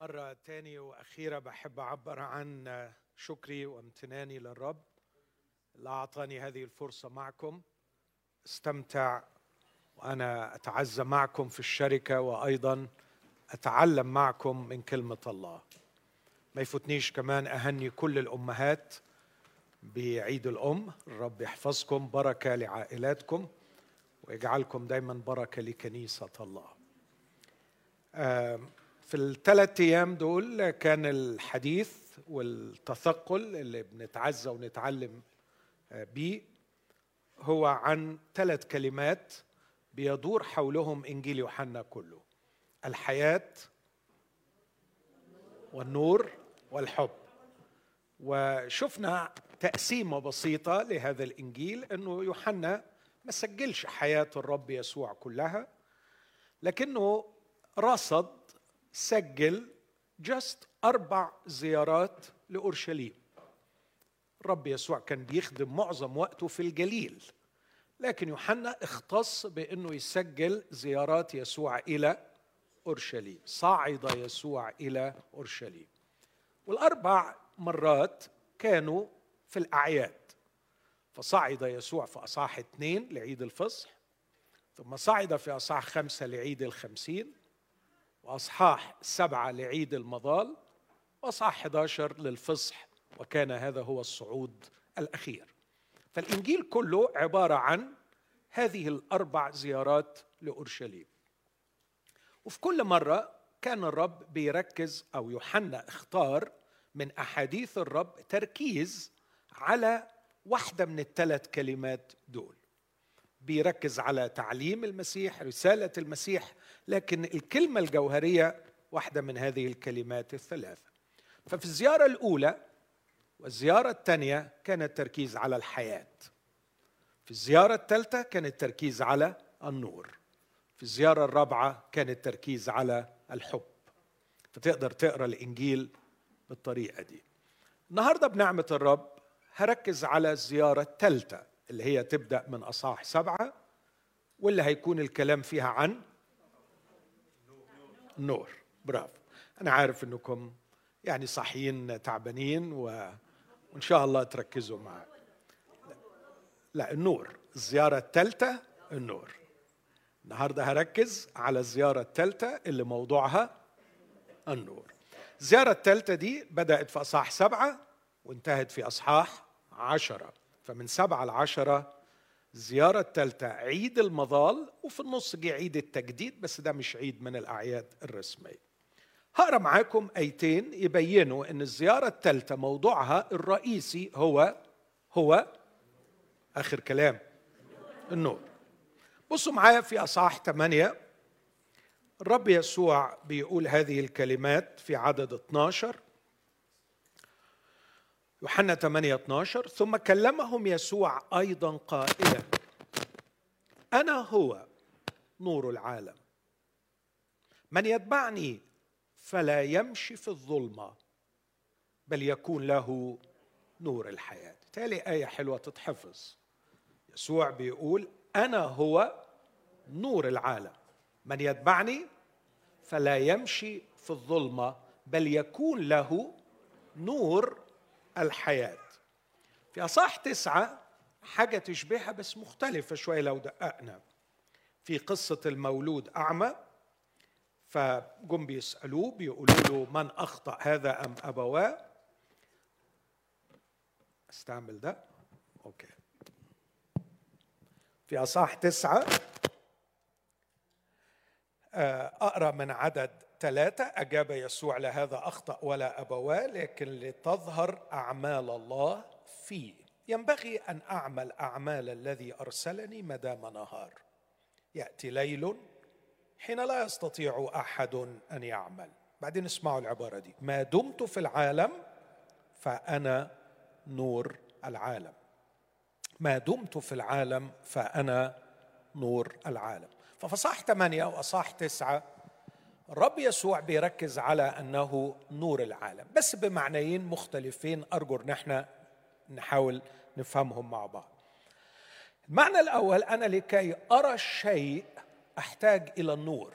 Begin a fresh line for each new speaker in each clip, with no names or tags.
مرة تاني وأخيرة بحب أعبر عن شكري وامتناني للرب. اللي أعطاني هذه الفرصة معكم. استمتع وأنا أتعزى معكم في الشركة وأيضا أتعلم معكم من كلمة الله. ما يفوتنيش كمان أهني كل الأمهات بعيد الأم. الرب يحفظكم بركة لعائلاتكم ويجعلكم دايما بركة لكنيسة الله. في الثلاث أيام دول كان الحديث والتثقل اللي بنتعزى ونتعلم بيه هو عن ثلاث كلمات بيدور حولهم إنجيل يوحنا كله الحياة والنور والحب. وشفنا تقسيمة بسيطة لهذا الإنجيل إنه يوحنا ما سجلش حياة الرب يسوع كلها لكنه رصد سجل جست أربع زيارات لأورشليم. الرب يسوع كان بيخدم معظم وقته في الجليل لكن يوحنا اختص بأنه يسجل زيارات يسوع إلى أورشليم صعد يسوع إلى أورشليم. والأربع مرات كانوا في الأعياد فصعد يسوع في أصحاح اثنين لعيد الفصح ثم صعد في أصحاح خمسة لعيد الخمسين وأصحاح سبعة لعيد المظال وأصحاح 11 للفصح وكان هذا هو الصعود الأخير. فالإنجيل كله عبارة عن هذه الأربع زيارات لأورشليم. وفي كل مرة كان الرب بيركز أو يوحنا اختار من أحاديث الرب تركيز على واحدة من الثلاث كلمات دول. بيركز على تعليم المسيح رسالة المسيح لكن الكلمة الجوهرية واحدة من هذه الكلمات الثلاثة. ففي الزيارة الأولى والزيارة الثانية كان التركيز على الحياة. في الزيارة الثالثة كان التركيز على النور. في الزيارة الرابعة كان التركيز على الحب. فتقدر تقرأ الإنجيل بالطريقة دي. النهارده بنعمة الرب هركز على الزيارة الثالثة اللي هي تبدأ من أصحاح سبعة واللي هيكون الكلام فيها عن النور برافو. أنا عارف إنكم يعني صاحيين تعبانين و... وإن شاء الله تركزوا معي لا النور. الزيارة الثالثة النور. النهارده هركز على الزيارة الثالثة اللي موضوعها النور. الزيارة الثالثة دي بدأت في أصحاح سبعة وانتهت في أصحاح عشرة. فمن سبعة لعشرة الزيارة الثالثة عيد المظال وفي النص جه عيد التجديد بس ده مش عيد من الأعياد الرسمية. هقرأ معاكم آيتين يبينوا إن الزيارة الثالثه موضوعها الرئيسي هو هو آخر كلام النور. بصوا معايا في أصحاح 8 الرب يسوع بيقول هذه الكلمات في عدد 12 يوحنا 8 12 ثم كلمهم يسوع أيضا قائلا أنا هو نور العالم. من يتبعني فلا يمشي في الظلمة بل يكون له نور الحياة. تالي آية حلوة تتحفظ. يسوع بيقول أنا هو نور العالم. من يتبعني فلا يمشي في الظلمة بل يكون له نور الحياة. في اصح تسعة حاجة تشبهها بس مختلفة شوية لو دققنا. في قصة المولود أعمى فجم بيسألوه بيقولوا له من أخطأ هذا أم أبواه؟ أستعمل ده؟ أوكي. في أصح تسعة أقرأ من عدد ثلاثة أجاب يسوع لهذا أخطأ ولا أبواه لكن لتظهر أعمال الله فيه. ينبغي أن أعمل أعمال الذي أرسلني مدام نهار. يأتي ليل حين لا يستطيع أحد أن يعمل. بعدين اسمعوا العبارة دي. ما دمت في العالم فأنا نور العالم. ما دمت في العالم فأنا نور العالم. ففصاح ثمانية وأصاح تسعة الرب يسوع بيركز على أنه نور العالم. بس بمعنيين مختلفين أرجو أن إحنا نحاول نفهمهم مع بعض. المعنى الأول أنا لكي أرى الشيء أحتاج إلى النور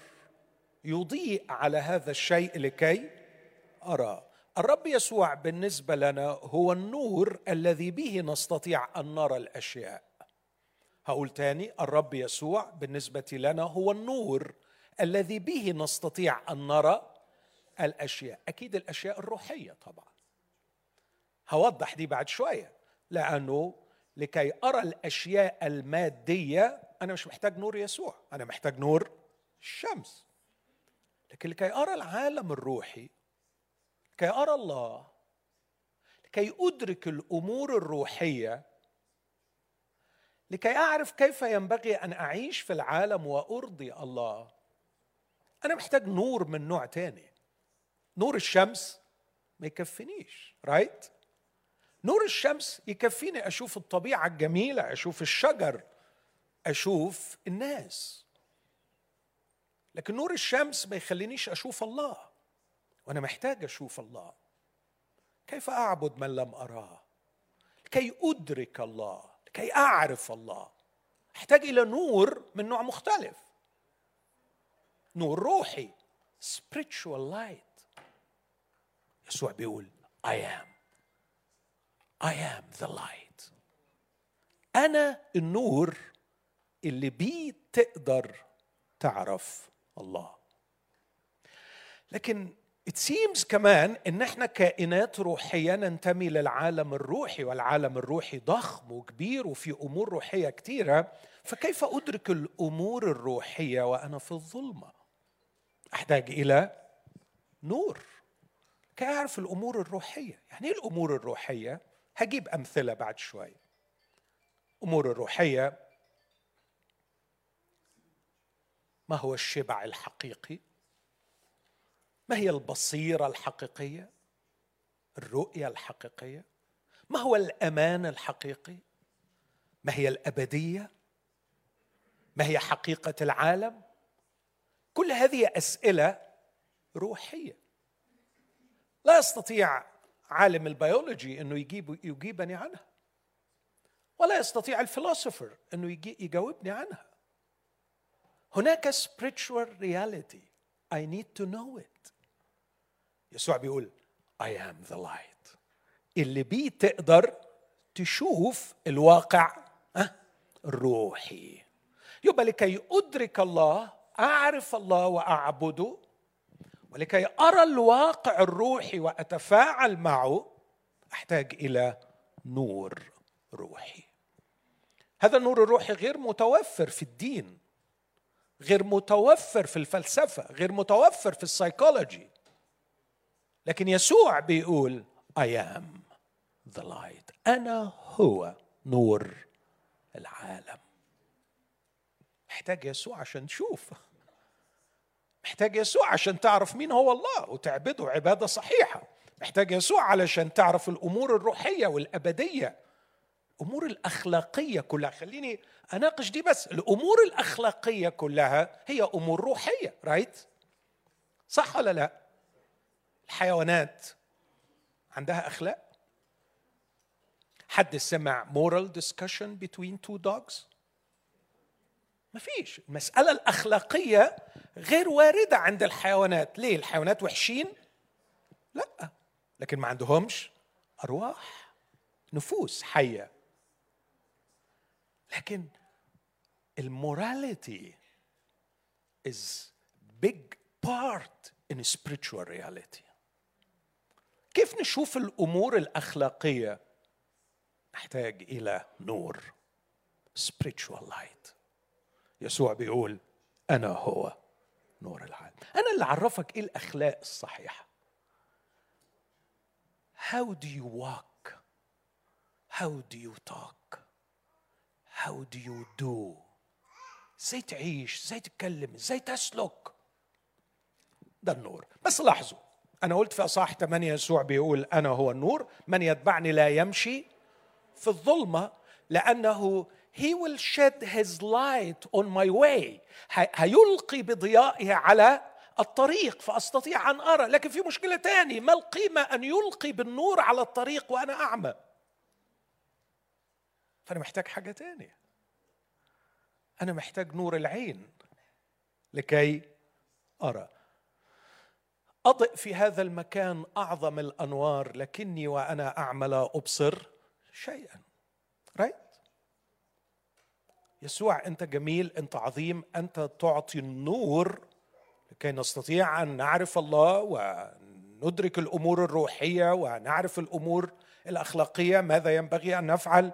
يضيء على هذا الشيء لكي أرى. الرب يسوع بالنسبة لنا هو النور الذي به نستطيع أن نرى الأشياء. هقول تاني الرب يسوع بالنسبة لنا هو النور الذي به نستطيع أن نرى الأشياء أكيد الأشياء الروحية طبعا. هوضح دي بعد شوية لأنه لكي أرى الأشياء المادية أنا مش محتاج نور يسوع أنا محتاج نور الشمس. لكن لكي أرى العالم الروحي لكي أرى الله لكي أدرك الأمور الروحية لكي أعرف كيف ينبغي أن أعيش في العالم وأرضي الله. أنا محتاج نور من نوع تاني. نور الشمس ما يكفينيش رايت نور الشمس يكفيني أشوف الطبيعة الجميلة أشوف الشجر أشوف الناس. لكن نور الشمس ما يخلينيش أشوف الله. وأنا محتاج أشوف الله. كيف أعبد من لم أراه؟ لكي أدرك الله لكي أعرف الله. أحتاج إلى نور من نوع مختلف. نور روحي. Spiritual light. يسوع بيقول I am. I am the light. أنا النور اللي بيه تقدر تعرف الله. لكن it seems كمان إن إحنا كائنات روحية ننتمي للعالم الروحي والعالم الروحي ضخم وكبير وفي أمور روحية كثيره فكيف أدرك الأمور الروحية وأنا في الظلمة؟ أحتاج إلى نور. كي أعرف الأمور الروحية. يعني إيه الأمور الروحية؟ هجيب أمثلة بعد شوي. امور الروحية ما هو الشبع الحقيقي؟ ما هي البصيرة الحقيقية؟ الرؤية الحقيقية؟ ما هو الأمان الحقيقي؟ ما هي الأبدية؟ ما هي حقيقة العالم؟ كل هذه أسئلة روحية. لا يستطيع عالم البيولوجي إنه يجيب يجيبني عنها. ولا يستطيع الفلسفر إنه يجي يجاوبني عنها. هناك spiritual reality. I need to know it. يسوع بيقول I am the light. اللي بيه تقدر تشوف الواقع الروحي. يبقى لكي أدرك الله أعرف الله وأعبده ولكي أرى الواقع الروحي وأتفاعل معه أحتاج إلى نور روحي. هذا النور الروحي غير متوفر في الدين غير متوفر في الفلسفة غير متوفر في السيكولوجي. لكن يسوع بيقول I am the light. أنا هو نور العالم. محتاج يسوع عشان تشوف. محتاج يسوع عشان تعرف مين هو الله وتعبده عبادة صحيحة. محتاج يسوع علشان تعرف الأمور الروحية والأبدية. الأمور الأخلاقية كلها. خليني أناقش دي بس. الأمور الأخلاقية كلها هي أمور روحية رايت صح ولا لا؟ الحيوانات عندها أخلاق؟ حد سمع moral discussion between two dogs ما فيش المسألة الأخلاقية غير واردة عند الحيوانات. ليه؟ الحيوانات وحشين؟ لا. لكن ما عندهمش أرواح نفوس حية. لكن الموراليتي is big part in spiritual reality. كيف نشوف الأمور الأخلاقية؟ نحتاج إلى نور. spiritual light. يسوع بيقول أنا هو نور العالم. أنا اللي اعرفك إيه الأخلاق الصحيحة. How do you walk? How do you talk? How do you do? إزاي تعيش؟ إزاي تتكلم؟ إزاي تسلك؟ ده النور. بس لاحظوا أنا قلت في أصحاح 8 يسوع بيقول أنا هو النور. من يتبعني لا يمشي في الظلمة لأنه he will shed his light on my way. هيلقي بضيائه على الطريق فأستطيع أن أرى. لكن في مشكلة تاني ما القيمة أن يلقي بالنور على الطريق وأنا أعمى؟ فأنا محتاج حاجة تانية. أنا محتاج نور العين لكي أرى. أضئ في هذا المكان أعظم الأنوار لكني وأنا اعمل أبصر شيئا. رايت يسوع أنت جميل أنت عظيم أنت تعطي النور لكي نستطيع أن نعرف الله وندرك الأمور الروحية ونعرف الأمور الأخلاقية ماذا ينبغي أن نفعل.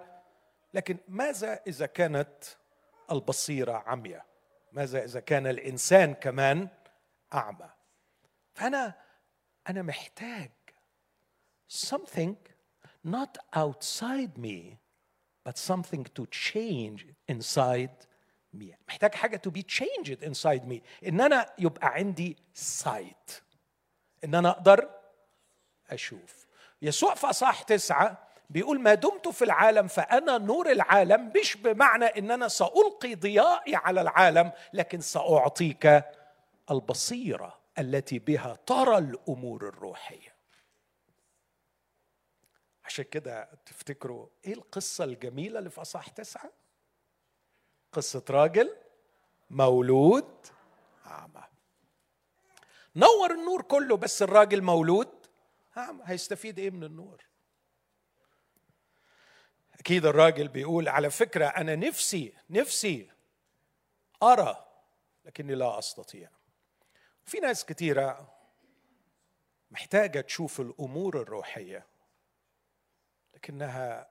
لكن ماذا إذا كانت البصيرة عمياء؟ ماذا إذا كان الإنسان كمان أعمى؟ فأنا أنا محتاج something not outside me but something to change inside me. محتاج حاجة to be changed inside me. إن أنا يبقى عندي sight. إن أنا أقدر أشوف. يسوع في أصحاح تسعة بيقول ما دمت في العالم فأنا نور العالم مش بمعنى إن أنا سألقي ضيائي على العالم لكن سأعطيك البصيرة التي بها ترى الأمور الروحية. عشان كده تفتكروا إيه القصة الجميلة اللي في أصحاح تسعة؟ قصة راجل مولود اعمى نور النور كله بس الراجل مولود اعمى هيستفيد إيه من النور؟ أكيد الراجل بيقول على فكرة أنا نفسي نفسي أرى لكني لا أستطيع. في ناس كثيره محتاجة تشوف الأمور الروحية. لكنها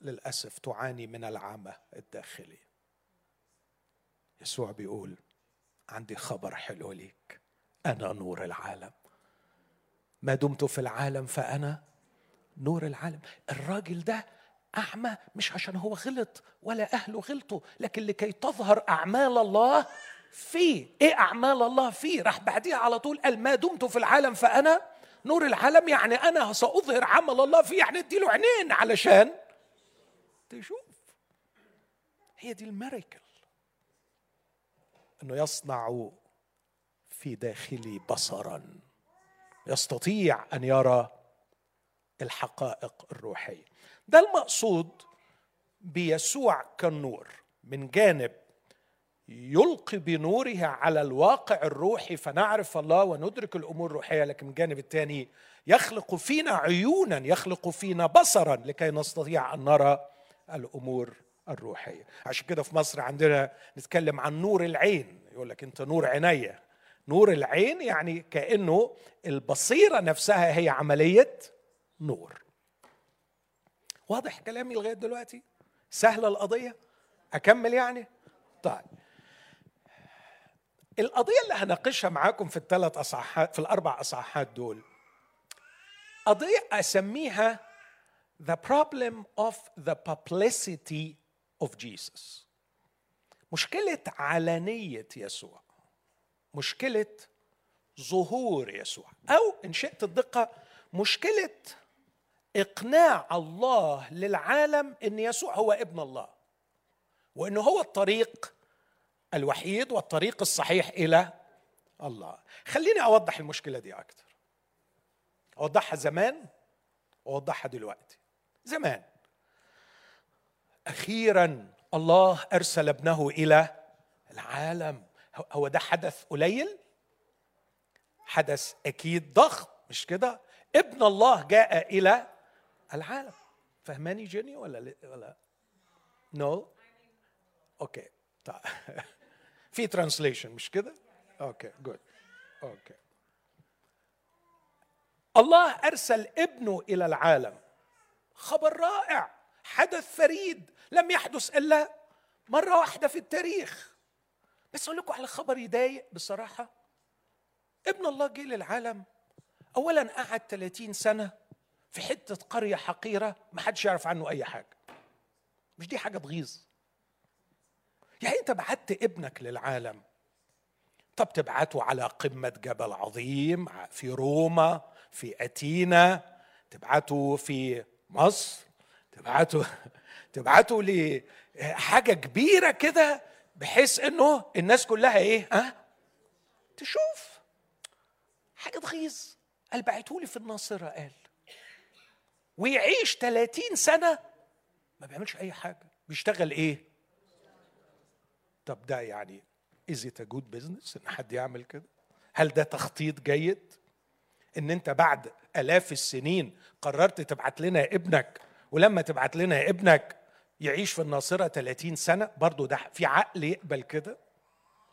للأسف تعاني من العمى الداخلي. يسوع بيقول عندي خبر حلو ليك. أنا نور العالم. ما دمت في العالم فأنا نور العالم. الراجل ده أعمى مش عشان هو غلط ولا أهله غلطوا لكن لكي تظهر أعمال الله فيه. إيه أعمال الله فيه؟ راح بعديها على طول قال ما دمت في العالم فأنا نور العالم يعني أنا سأظهر عمل الله فيه. يعني اديله عينين علشان تشوف. هي دي الميريكل. إنه يصنع في داخلي بصرا. يستطيع أن يرى الحقائق الروحية. ده المقصود بيسوع كالنور من جانب يلقي بنوره على الواقع الروحي فنعرف الله وندرك الأمور الروحية لكن من الجانب الثاني يخلق فينا عيونا يخلق فينا بصرا لكي نستطيع أن نرى الأمور الروحية. عشان كده في مصر عندنا نتكلم عن نور العين يقول لك أنت نور عينيا نور العين يعني كأنه البصيرة نفسها هي عملية نور. واضح كلامي لغاية دلوقتي؟ سهلة القضية؟ أكمل يعني؟ طيب. القضية اللي هناقشها معاكم في الثلاث اصحاحات في الأربع أصحاحات دول قضية أسميها the problem of the publicity of Jesus. مشكلة علانيه يسوع. مشكلة ظهور يسوع. أو إن شئت الدقة مشكلة إقناع الله للعالم إن يسوع هو ابن الله. وانه هو الطريق الوحيد والطريق الصحيح إلى الله. خليني أوضح المشكلة دي أكتر. أوضحها زمان وأوضحها دلوقتي. زمان. أخيرا الله أرسل ابنه إلى العالم. هو ده حدث قليل؟ حدث أكيد ضخم مش كده؟ ابن الله جاء إلى العالم. فهماني جيني ولا ولا؟ No no? Okay طيب. في translation مش كده؟ Okay good okay الله أرسل ابنه إلى العالم. خبر رائع. حدث فريد. لم يحدث إلا مرة واحدة في التاريخ. بس أقول لكم على خبر يضايق بصراحة. ابن الله جه للعالم. اولا قعد 30 سنة في حتة قرية حقيرة. ما حدش يعرف عنه أي حاجة. مش دي حاجة تغيظ يعني انت بعت ابنك للعالم. طب تبعته على قمة جبل عظيم في روما في أتينا. تبعته في مصر. تبعته تبعته لحاجه كبيرة كده بحيث انه الناس كلها إيه ها؟ تشوف. حاجة تغيظ. قال بعتولي في الناصرة قال. ويعيش 30 سنة ما بيعملش أي حاجة. بيشتغل إيه؟ طب ده يعني it a good business إن حد يعمل كده؟ هل ده تخطيط جيد؟ إن أنت بعد آلاف السنين قررت تبعت لنا ابنك ولما تبعت لنا ابنك يعيش في الناصرة 30 سنة برضه ده في عقل يقبل كده؟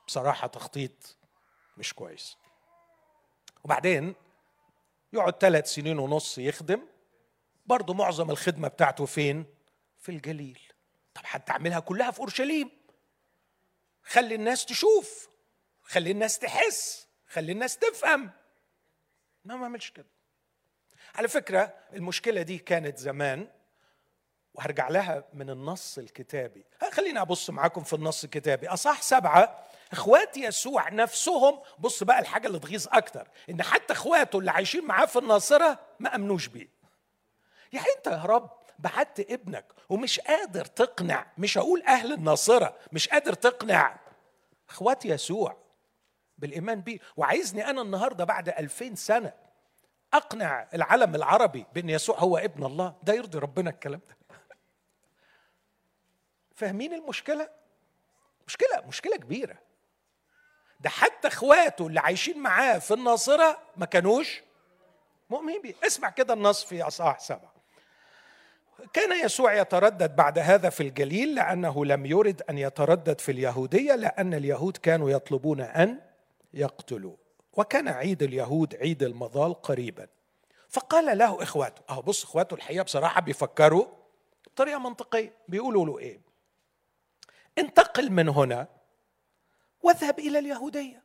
بصراحة تخطيط مش كويس. وبعدين يقعد ثلاث سنين ونص يخدم برضه معظم الخدمة بتاعته فين؟ في الجليل. طب هتعملها كلها في أورشليم. خلي الناس تشوف خلي الناس تحس خلي الناس تفهم. ما ما عملش كده. على فكرة المشكلة دي كانت زمان وهرجع لها من النص الكتابي. خليني أبص معاكم في النص الكتابي. أصح سبعة إخوات يسوع نفسهم بص بقى الحاجة اللي تغيظ أكتر إن حتى إخواته اللي عايشين معاه في الناصرة ما أمنوش بيه. يعني أنت يا رب؟ بعت ابنك ومش قادر تقنع مش هقول أهل الناصرة مش قادر تقنع. أخوات يسوع بالإيمان بيه. وعايزني أنا النهاردة بعد ألفين سنة أقنع العالم العربي بأن يسوع هو ابن الله. ده يرضي ربنا الكلام ده. فاهمين المشكلة؟ مشكلة مشكلة كبيرة. ده حتى أخواته اللي عايشين معاه في الناصرة ما كانوش مؤمنين بيه. اسمع كده النص في أصحاح سبعة. كان يسوع يتردد بعد هذا في الجليل لأنه لم يرد أن يتردد في اليهودية لأن اليهود كانوا يطلبون أن يقتلوا وكان عيد اليهود عيد المظال قريبا. فقال له إخواته أهو بص إخواته الحقيقة بصراحة بيفكروا بطريقة منطقية بيقولوا له إيه؟ انتقل من هنا واذهب إلى اليهودية.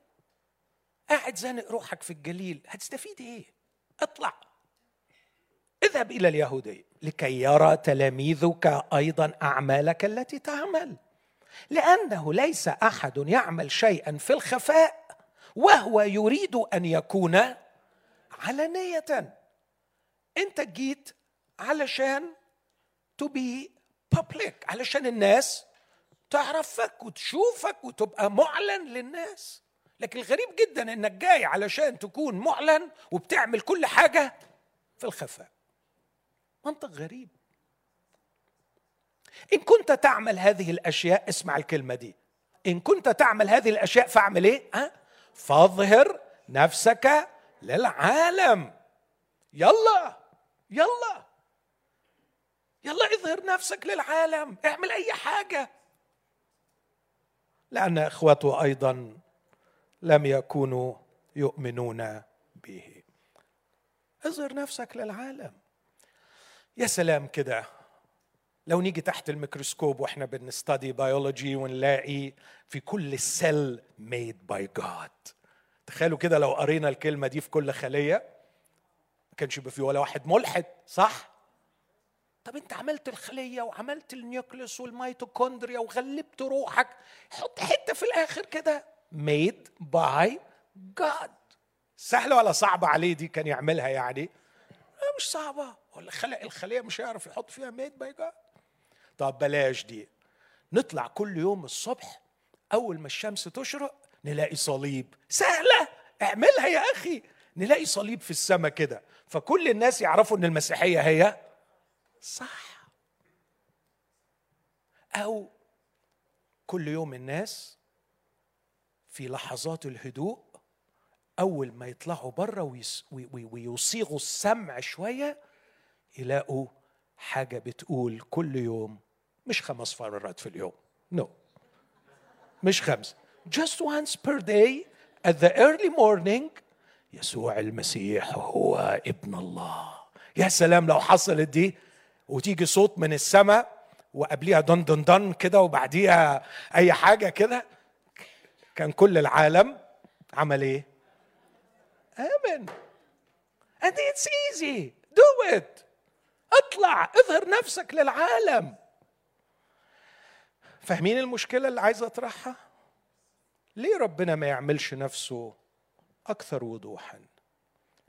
قاعد زانق روحك في الجليل هتستفيد إيه؟ اطلع. اذهب إلى اليهودية. لكي يرى تلاميذك أيضا أعمالك التي تعمل. لأنه ليس أحد يعمل شيئا في الخفاء وهو يريد أن يكون علانيه أنت جيت علشان to be public علشان الناس تعرفك وتشوفك وتبقى معلن للناس. لكن الغريب جدا إنك جاي علشان تكون معلن وبتعمل كل حاجة في الخفاء. منطق غريب. إن كنت تعمل هذه الأشياء اسمع الكلمة دي. إن كنت تعمل هذه الأشياء فاعمل إيه؟ ها؟ فاظهر نفسك للعالم. يلا يلا يلا اظهر نفسك للعالم. اعمل أي حاجة. لأن اخوته أيضا لم يكونوا يؤمنون به. اظهر نفسك للعالم. يا سلام كده. لو نيجي تحت الميكروسكوب وإحنا بن study biology ونلاقي في كل cell made by God تخيلوا كده لو قرينا الكلمة دي في كل خلية ما كانش يبقى في ولا واحد ملحد صح؟ طب انت عملت الخلية وعملت ال nucleus وال mitochondria وغلبت روحك حط حتة في الآخر كده. made by God سهلة ولا صعبة عليه دي كان يعملها يعني؟ مش صعبة. ولا خلق الخلية مش هيعرف يحط فيها made by God طب بلاش دي. نطلع كل يوم الصبح أول ما الشمس تشرق نلاقي صليب. سهلة! اعملها يا أخي! نلاقي صليب في السماء كده. فكل الناس يعرفوا إن المسيحية هي صح. أو كل يوم الناس في لحظات الهدوء أول ما يطلعوا بره ويصيغوا السمع شوية يلاقوا حاجة بتقول كل يوم مش خمس مرات في اليوم نو no. مش خمس just once per day at the early morning يسوع المسيح هو ابن الله. يا سلام لو حصلت دي وتيجي صوت من السماء وقبليها دن دن دن كده وبعديها أي حاجة كده كان كل العالم عمل إيه؟ آمن. And it's easy. Do it. اطلع اظهر نفسك للعالم. فاهمين المشكلة اللي عايز اطرحها؟ ليه ربنا ما يعملش نفسه أكثر وضوحا؟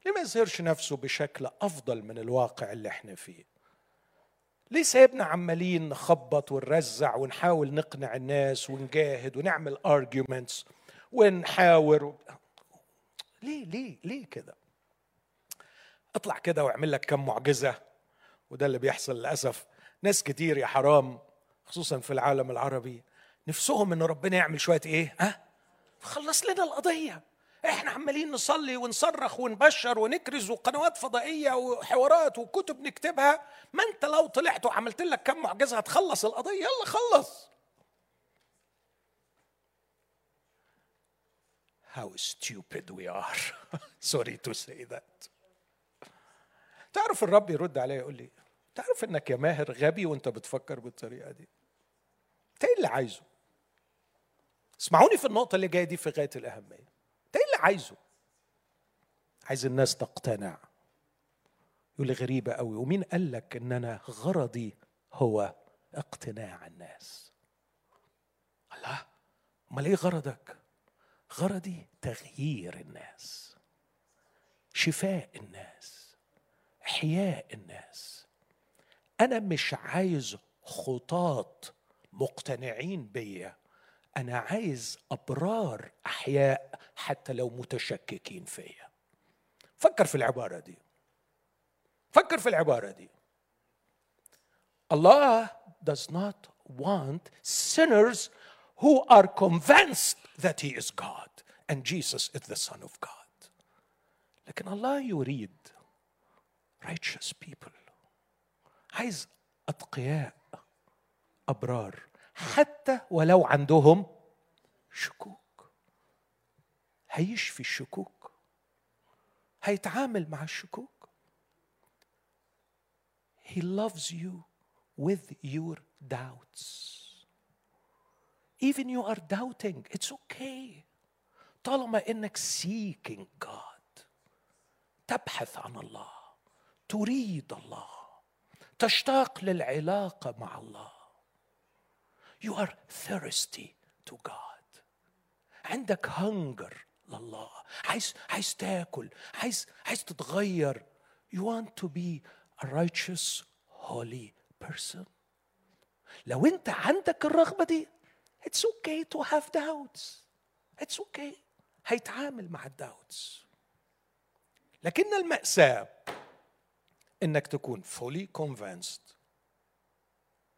ليه ما يظهرش نفسه بشكل أفضل من الواقع اللي إحنا فيه؟ ليه سايبنا عمالين نخبط ونرزع ونحاول نقنع الناس ونجاهد ونعمل arguments ونحاور ليه ليه ليه كده؟ اطلع كده واعمل لك كم معجزة. وده اللي بيحصل للأسف. ناس كتير يا حرام خصوصا في العالم العربي نفسهم إن ربنا يعمل شوية إيه؟ ها؟ خلص لنا القضية. إحنا عمالين نصلي ونصرخ ونبشر ونكرز وقنوات فضائية وحوارات وكتب نكتبها. ما أنت لو طلعت وعملت لك كم معجزة هتخلص القضية؟ يلا خلص. How stupid we are. Sorry to say that. تعرف الرب يرد عليا يقول لي تعرف إنك يا ماهر غبي وأنت بتفكر بالطريقة دي. انت إيه اللي عايزه. اسمعوني في النقطة اللي جاية دي في غاية الأهمية. انت إيه اللي عايزه. عايز الناس تقتنع. يقول لي غريبة قوي. ومين قال لك ان أنا غرضي هو اقتناع الناس؟ الله أمال إيه غرضك؟ غرضي تغيير الناس. شفاء الناس. إحياء الناس. أنا مش عايز خطاط مقتنعين بيا. أنا عايز أبرار أحياء حتى لو متشككين فيا. فكر في العبارة دي. فكر في العبارة دي. الله does not want sinners who are convinced that he is God and Jesus is the Son of God. لكن الله يريد righteous people. عايز أتقياء أبرار حتى ولو عندهم شكوك. هيشفي الشكوك هيتعامل مع الشكوك. He loves you with your doubts. Even you are doubting it's okay. طالما إنك seeking God تبحث عن الله تريد الله. تشتاق للعلاقة مع الله you are thirsty to God عندك hunger لله عايز عايز تاكل عايز عايز تتغير you want to be a righteous holy person لو انت عندك الرغبة دي It's okay to have doubts. It's okay. هيتعامل مع الداوتس. لكن المأساة إنك تكون fully convinced.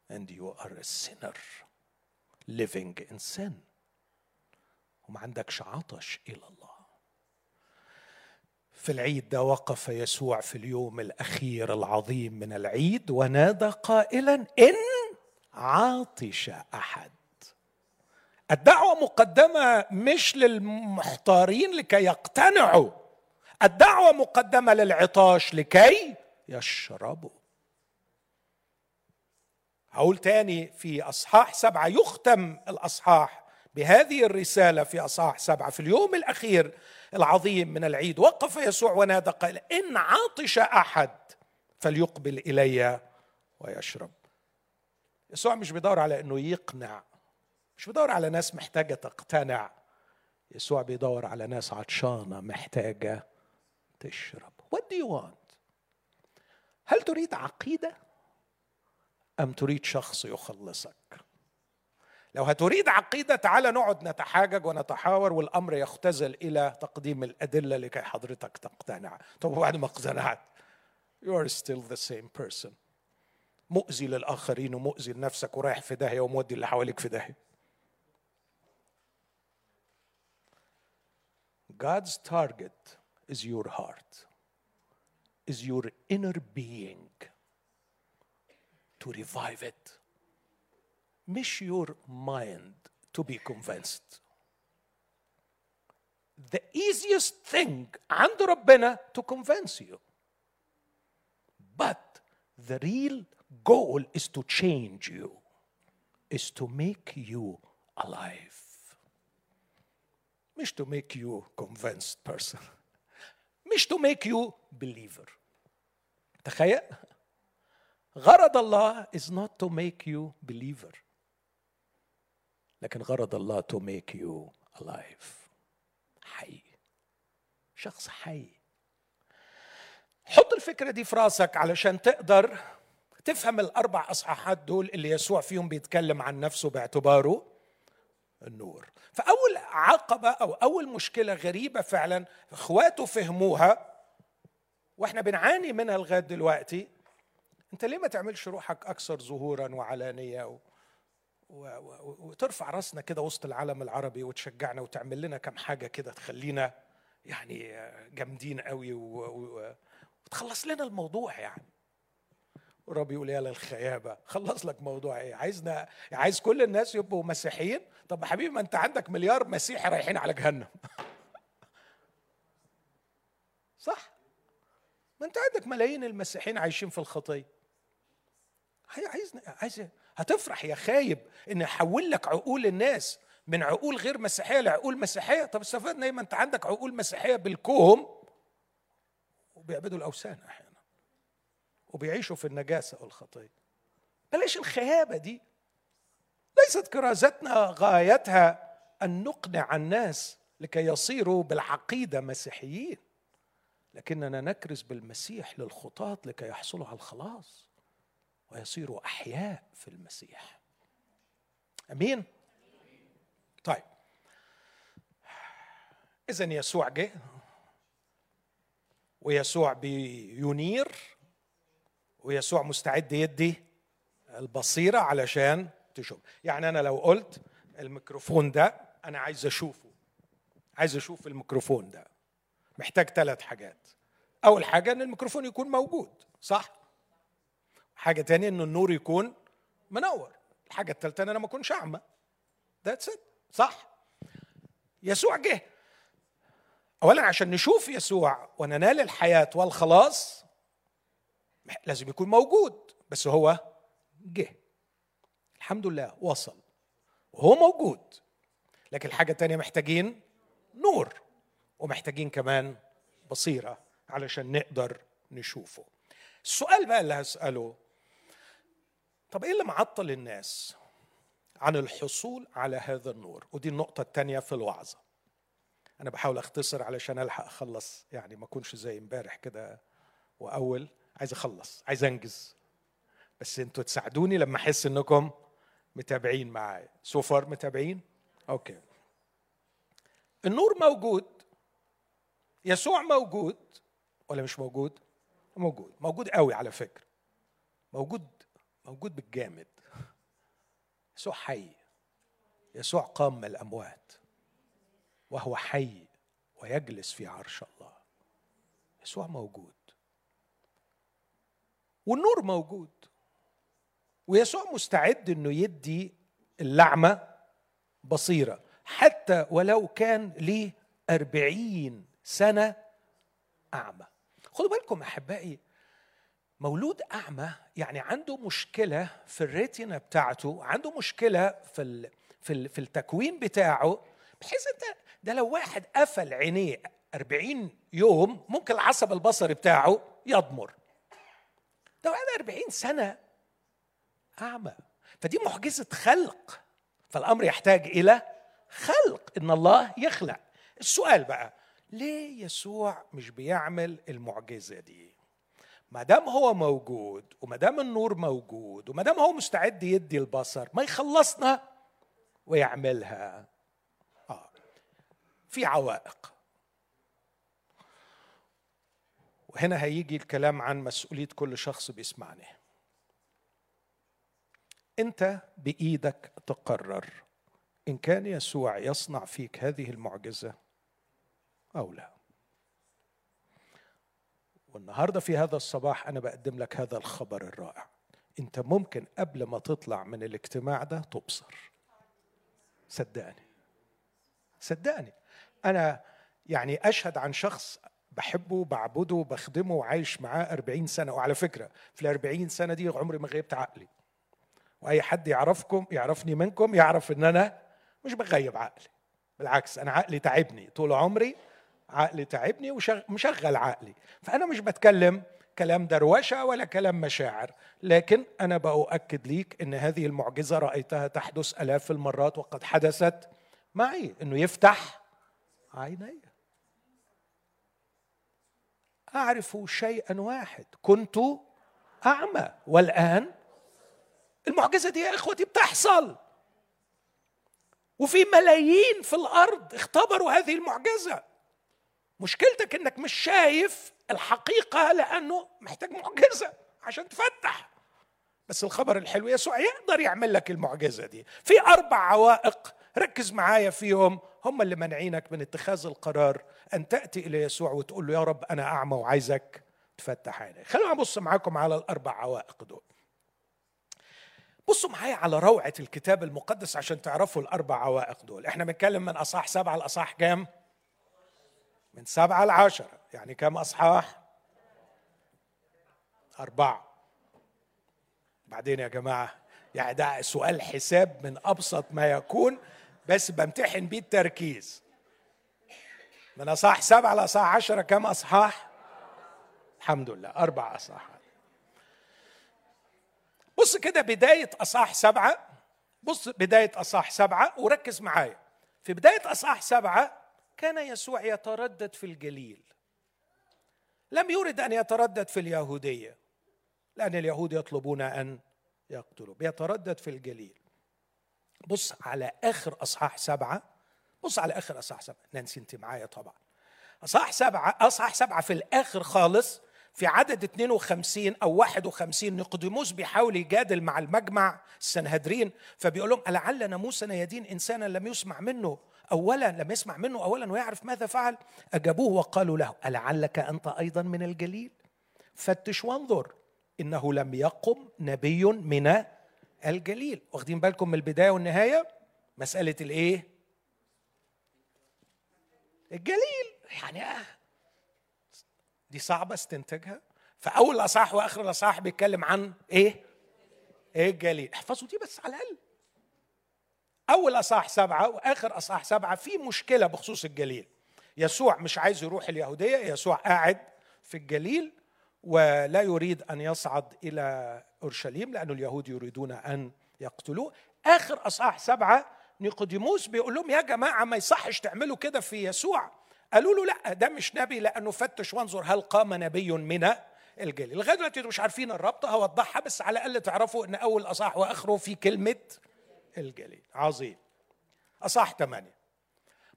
And you are a sinner living in sin. وما عندكش عطش إلى الله. في العيد ده وقف يسوع في اليوم الأخير العظيم من العيد ونادى قائلا إن عاطش أحد. الدعوة مقدمة مش للمحتارين لكي يقتنعوا. الدعوة مقدمة للعطاش لكي يشربوا أقول تاني في أصحاح سبعة يختم الأصحاح بهذه الرسالة في أصحاح سبعة. في اليوم الأخير العظيم من العيد وقف يسوع ونادى قال إن عطش أحد فليقبل إلي ويشرب. يسوع مش بيدور على أنه يقنع مش بيدور على ناس محتاجة تقتنع. يسوع بيدور على ناس عطشانة محتاجة تشرب. What do you want? هل تريد عقيدة أم تريد شخص يخلصك؟ لو هتريد عقيدة تعال نقعد نتحاجج ونتحاور والأمر يختزل إلى تقديم الأدلة لكي حضرتك تقتنع. طب بعد ما اقتنعت؟ You are still the same person. مؤذي للآخرين ومؤذي لنفسك ورايح في داهية ومودي اللي حواليك في داهية. God's target is your heart, is your inner being to revive it. Miss your mind to be convinced. The easiest thing عند ربنا to convince you. But the real goal is to change you, is to make you alive. مش to make you convinced person مش to make you believer. تخيل. غرض الله is not to make you believer. لكن غرض الله to make you alive. حي. شخص حي. حط الفكرة دي في راسك علشان تقدر تفهم الأربع أصحاحات دول اللي يسوع فيهم بيتكلم عن نفسه باعتباره. النور. فأول عقبة أو أول مشكلة غريبة فعلا إخواته فهموها وإحنا بنعاني منها لغاية دلوقتي أنت ليه ما تعملش روحك أكثر ظهورا وعلانية و... و... و... وترفع راسنا كده وسط العالم العربي وتشجعنا وتعمل لنا كم حاجة كده تخلينا يعني جامدين قوي وتخلص لنا الموضوع يعني. والرب يقول يا للخيابه خلص لك موضوع إيه؟ عايزنا عايز كل الناس يبقوا مسيحيين؟ طب يا حبيبي ما أنت عندك مليار مسيحي رايحين على جهنم. صح؟ ما أنت عندك ملايين المسيحيين عايشين في الخطية. عايز عايز هتفرح يا خايب إن احول لك عقول الناس من عقول غير مسيحية لعقول مسيحية؟ طب استفدنا إيه ما أنت عندك عقول مسيحية بالكوم وبيعبدوا الأوثان. أحيانا وبيعيشوا في النجاسة والخطيه بلاش الخيابه دي. ليست كرازتنا غايتها أن نقنع الناس لكي يصيروا بالعقيدة مسيحيين. لكننا نكرز بالمسيح للخطاة لكي يحصلوا على الخلاص ويصيروا أحياء في المسيح. أمين؟ طيب. اذا يسوع جه ويسوع بينير ويسوع مستعد يدي البصيرة علشان تشوف. يعني أنا لو قلت الميكروفون ده أنا عايز أشوفه. عايز أشوف الميكروفون ده. محتاج ثلاث حاجات. أول حاجة إن الميكروفون يكون موجود صح؟ حاجة تانية إن النور يكون منور. الحاجة الثالثه إن أنا ما أكونش أعمى. that's it صح؟ يسوع جه. اولا عشان نشوف يسوع وننال الحياة والخلاص لازم يكون موجود بس هو جه. الحمد لله وصل. وهو موجود. لكن الحاجة الثانية محتاجين نور ومحتاجين كمان بصيرة علشان نقدر نشوفه. السؤال بقى اللي هسأله طب إيه اللي معطل الناس عن الحصول على هذا النور؟ ودي النقطة الثانية في الوعظة. أنا بحاول أختصر علشان ألحق أخلص يعني ما أكونش زي امبارح كده وأول. عايز أخلص عايز أنجز. بس أنتوا تساعدوني لما أحس إنكم متابعين معايا. so far متابعين؟ okay النور موجود. يسوع موجود. ولا مش موجود؟ موجود. موجود قوي على فكرة. موجود موجود بالجامد. يسوع حي. يسوع قام الأموات. وهو حي ويجلس في عرش الله. يسوع موجود. والنور موجود. ويسوع مستعد إنه يدي اللعمة بصيرة. حتى ولو كان ليه أربعين سنة أعمى. خدوا بالكم أحبائي مولود أعمى يعني عنده مشكلة في الريتنا بتاعته عنده مشكلة في في في التكوين بتاعه بحيث انت ده لو واحد قفل عينيه 40 يوم ممكن العصب البصري بتاعه يضمر ده بعد 40 سنة أعمى فدي معجزة خلق. فالأمر يحتاج إلى خلق إن الله يخلق. السؤال بقى ليه يسوع مش بيعمل المعجزة دي؟ ما دام هو موجود وما دام النور موجود وما دام هو مستعد يدي البصر ما يخلصنا ويعملها. آه. في عوائق. وهنا هيجي الكلام عن مسؤولية كل شخص بيسمعني. أنت بإيدك تقرر إن كان يسوع يصنع فيك هذه المعجزة أو لا. والنهاردة في هذا الصباح أنا بقدم لك هذا الخبر الرائع. أنت ممكن قبل ما تطلع من الاجتماع ده تبصر. صدقني. صدقني. أنا يعني أشهد عن شخص بحبه بعبده بخدمه وعايش معاه 40 سنة. وعلى فكرة في ال 40 سنة دي عمري ما غيبت عقلي. وأي حد يعرفكم يعرفني منكم يعرف إن أنا مش بغيب عقلي. بالعكس أنا عقلي تعبني. طول عمري عقلي تعبني ومشغل عقلي. فأنا مش بتكلم كلام دروشة ولا كلام مشاعر. لكن أنا بأؤكد ليك أن هذه المعجزة رأيتها تحدث ألاف المرات وقد حدثت معي. أنه يفتح عيني. أعرف شيئا واحد. كنت أعمى. والآن المعجزة دي يا إخوتي بتحصل. وفي ملايين في الأرض اختبروا هذه المعجزة. مشكلتك إنك مش شايف الحقيقة لأنه محتاج معجزة عشان تفتح. بس الخبر الحلو يسوع يقدر يعمل لك المعجزة دي. في أربع عوائق. ركز معايا فيهم هم اللي منعينك من اتخاذ القرار. أن تأتي إلى يسوع وتقول له يا رب أنا أعمى وعايزك تفتح عيني. خلونا نبص معاكم على الأربع عوائق دول. بصوا معايا على روعة الكتاب المقدس عشان تعرفوا الأربع عوائق دول. إحنا بنتكلم من أصحاح سبعة لأصحاح كام؟ من سبعة لعشرة. يعني كم أصحاح؟ أربعة. بعدين يا جماعة يعني ده سؤال حساب من أبسط ما يكون بس بمتحن بيه التركيز. من أصحاح سبعة لأصحاح عشرة كم أصحاح؟ الحمد لله أربع أصحاحات بص كده بداية أصحاح سبعة بص بداية أصحاح سبعة وركز معايا. في بداية أصحاح سبعة كان يسوع يتردد في الجليل. لم يرد أن يتردد في اليهودية لأن اليهود يطلبون أن يقتلوا بيتردد في الجليل. بص على آخر أصحاح سبعة بص على آخر أصحاح سبعة. نانسي أنت معايا طبعا. أصحاح سبعة أصحاح سبعة في الآخر خالص في عدد 52 أو 51 نقدموس بيحاول يجادل مع المجمع السنهدرين فبيقول لهم ألعل ناموسنا يدين انسانا لم يسمع منه اولا لم يسمع منه اولا ويعرف ماذا فعل؟ أجابوه وقالوا له ألعلك أنت أيضا من الجليل؟ فتش وانظر إنه لم يقم نبي من الجليل. واخدين بالكم من البداية والنهاية؟ مسألة الإيه؟ الجليل. يعني آه دي صعبة استنتاجها. فأول الأصحاح وآخر الأصحاح بيتكلم عن إيه؟ إيه الجليل. احفظوا دي بس على الأقل. أول أصحاح سبعة وآخر أصحاح سبعة في مشكلة بخصوص الجليل. يسوع مش عايز يروح اليهودية يسوع قاعد في الجليل ولا يريد أن يصعد إلى أورشليم لأن اليهود يريدون أن يقتلوه. آخر أصحاح سبعة نيقوديموس بيقول لهم يا جماعة ما يصحش تعملوا كده في يسوع. قالوا له لا ده مش نبي لأنه فتش وانظر هل قام نبي من الجليل. لغاية دلوقتي مش عارفين الربط هوضحها بس على الأقل تعرفوا إن أول أصح وآخره في كلمة الجليل. عظيم. أصح ثمانيه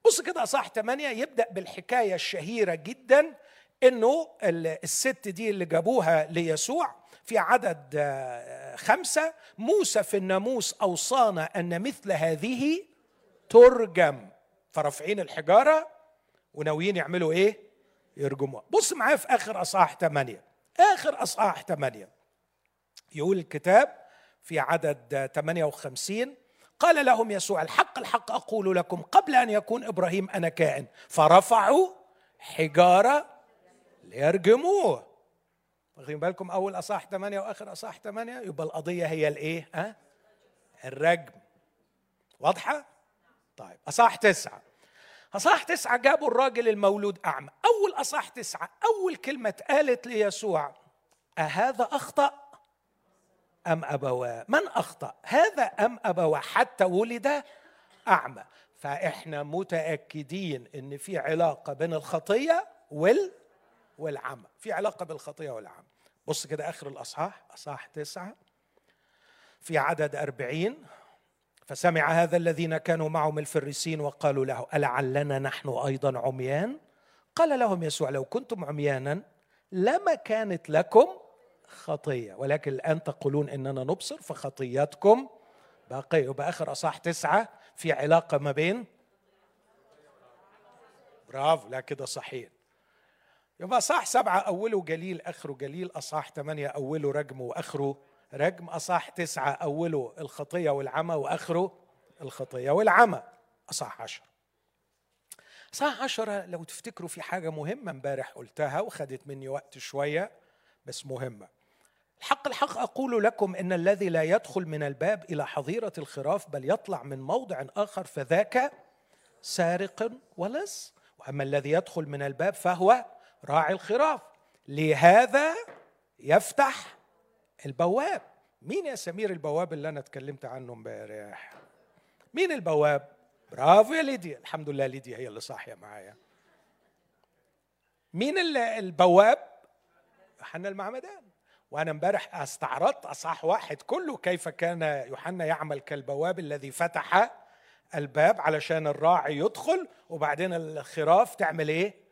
بص كده أصح ثمانيه يبدأ بالحكاية الشهيرة جدا إنه الست دي اللي جابوها ليسوع في عدد آه، خمسة. موسى في الناموس أوصانا أن مثل هذه ترجم. فرافعين الحجارة وناويين يعملوا إيه؟ يرجموها. بص معايا في آخر أصحاح ثمانية آخر أصحاح ثمانية يقول الكتاب في عدد 58 قال لهم يسوع الحق الحق أقول لكم قبل أن يكون إبراهيم أنا كائن فرفعوا حجارة ليرجموه. واخدين بالكم؟ أول أصحاح ثمانية وآخر أصحاح ثمانية يبقى القضية هي الإيه؟ ها؟ الرجم. واضحة؟ طيب أصحاح تسعة. أصح تسعة جابوا الراجل المولود أعمى. أول أصح تسعة أول كلمة قالت ليسوع أهذا أخطأ أم أبواه؟ من أخطأ؟ هذا أم أبواه؟ حتى ولد أعمى. فإحنا متأكدين إن في علاقة بين الخطية وال والعمى. في علاقة بالخطية والعمى. بص كده آخر الأصحاح أصحاح تسعة. في عدد أربعين. فسمع هذا الذين كانوا معهم الفريسين وقالوا له ألعلنا نحن أيضا عميان؟ قال لهم يسوع لو كنتم عميانا لما كانت لكم خطية ولكن الآن تقولون إننا نبصر فخطياتكم باقية. يبقى آخر أصح تسعة في علاقة ما بين؟ برافو لا كده صحيح. يبقى صح سبعة أوله جليل آخره جليل أصح ثمانية أوله رجم وآخره رجم أصح تسعة أوله الخطية والعمى وآخره الخطية والعمى أصح عشر. أصح عشرة لو تفتكروا في حاجة مهمة امبارح قلتها وخدت مني وقت شوية بس مهمة. الحق الحق أقول لكم إن الذي لا يدخل من الباب إلى حظيرة الخراف بل يطلع من موضع آخر فذاك سارق ولص وأما الذي يدخل من الباب فهو راعي الخراف. لهذا يفتح البواب. مين يا سمير البواب اللي أنا اتكلمت عنه امبارح؟ مين البواب؟ برافو يا ليديا. الحمد لله ليديا هي اللي صاحية معايا. مين البواب؟ يوحنا المعمدان. وأنا امبارح استعرضت أصح واحد كله كيف كان يوحنا يعمل كالبواب الذي فتح الباب علشان الراعي يدخل وبعدين الخراف تعمل إيه؟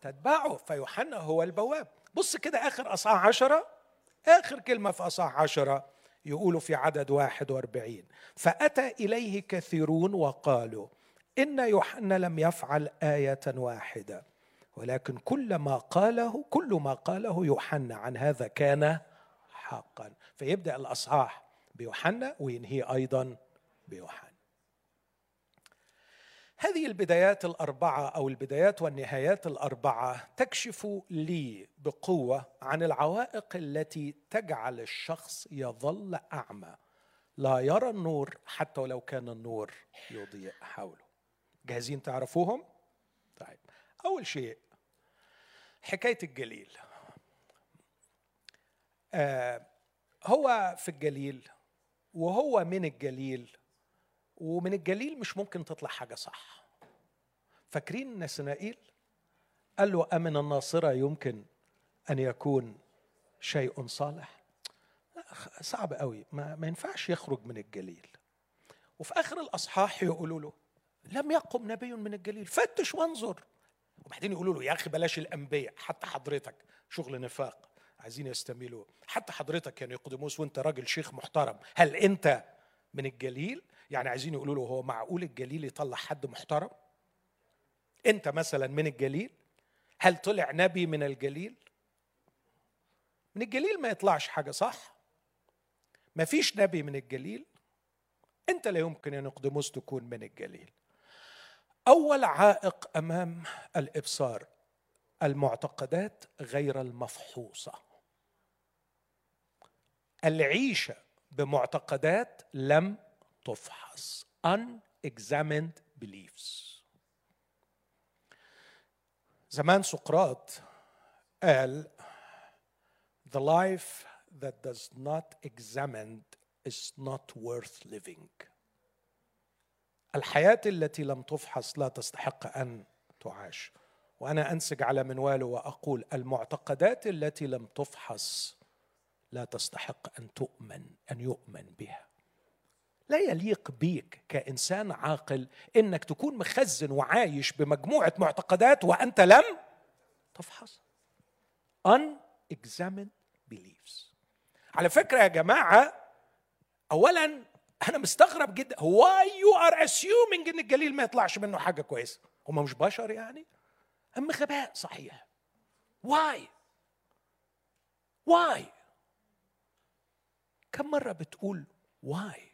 تتبعه فيوحنا هو البواب. بص كده آخر أصحاح عشرة آخر كلمة في أصح عشرة يقولوا في عدد واحد وأربعين. فأتى إليه كثيرون وقالوا إن يوحنا لم يفعل آية واحدة ولكن كل ما قاله كل ما قاله يوحنا عن هذا كان حقا. فيبدأ الأصحاح بيوحنا وينهي أيضا بيوحنا. هذه البدايات الأربعة أو البدايات والنهايات الأربعة تكشف لي بقوة عن العوائق التي تجعل الشخص يظل أعمى. لا يرى النور حتى ولو كان النور يضيء حوله. جاهزين تعرفوهم؟ طيب أول شيء حكاية الجليل. آه هو في الجليل وهو من الجليل ومن الجليل مش ممكن تطلع حاجة صح. فاكرين نسنائيل قال له أمن الناصرة يمكن أن يكون شيء صالح؟ صعب قوي. ما, ما ينفعش يخرج من الجليل. وفي آخر الأصحاح يقولوا له لم يقم نبي من الجليل. فتش وانظر. وبعدين يقولوا له يا أخي بلاش الأنبياء حتى حضرتك. شغل نفاق. عايزين يستميلوا. حتى حضرتك يعني قدموس وانت راجل شيخ محترم. هل أنت من الجليل؟ يعني عايزين يقولوا له هو معقول الجليل يطلع حد محترم؟ انت مثلا من الجليل هل طلع نبي من الجليل؟ من الجليل ما يطلعش حاجة صح؟ ما فيش نبي من الجليل. انت لا يمكن ان نقدموس تكون من الجليل. أول عائق أمام الإبصار المعتقدات غير المفحوصة. العيشة بمعتقدات لم تفحص. Unexamined beliefs. زمان سقراط قال the life that does not examine is not worth living. الحياة التي لم تفحص لا تستحق أن تعاش. وأنا أنسج على منواله وأقول المعتقدات التي لم تفحص لا تستحق أن تؤمن أن يؤمن بها. لا يليق بيك كإنسان عاقل إنك تكون مخزن وعايش بمجموعة معتقدات وأنت لم تفحص. Unexamined beliefs. على فكرة يا جماعة أولا أنا مستغرب جدا why you are assuming إن الجليل ما يطلعش منه حاجة كويسة؟ هم مش بشر يعني؟ أم غباء صحيح. Why? Why? كم مرة بتقول why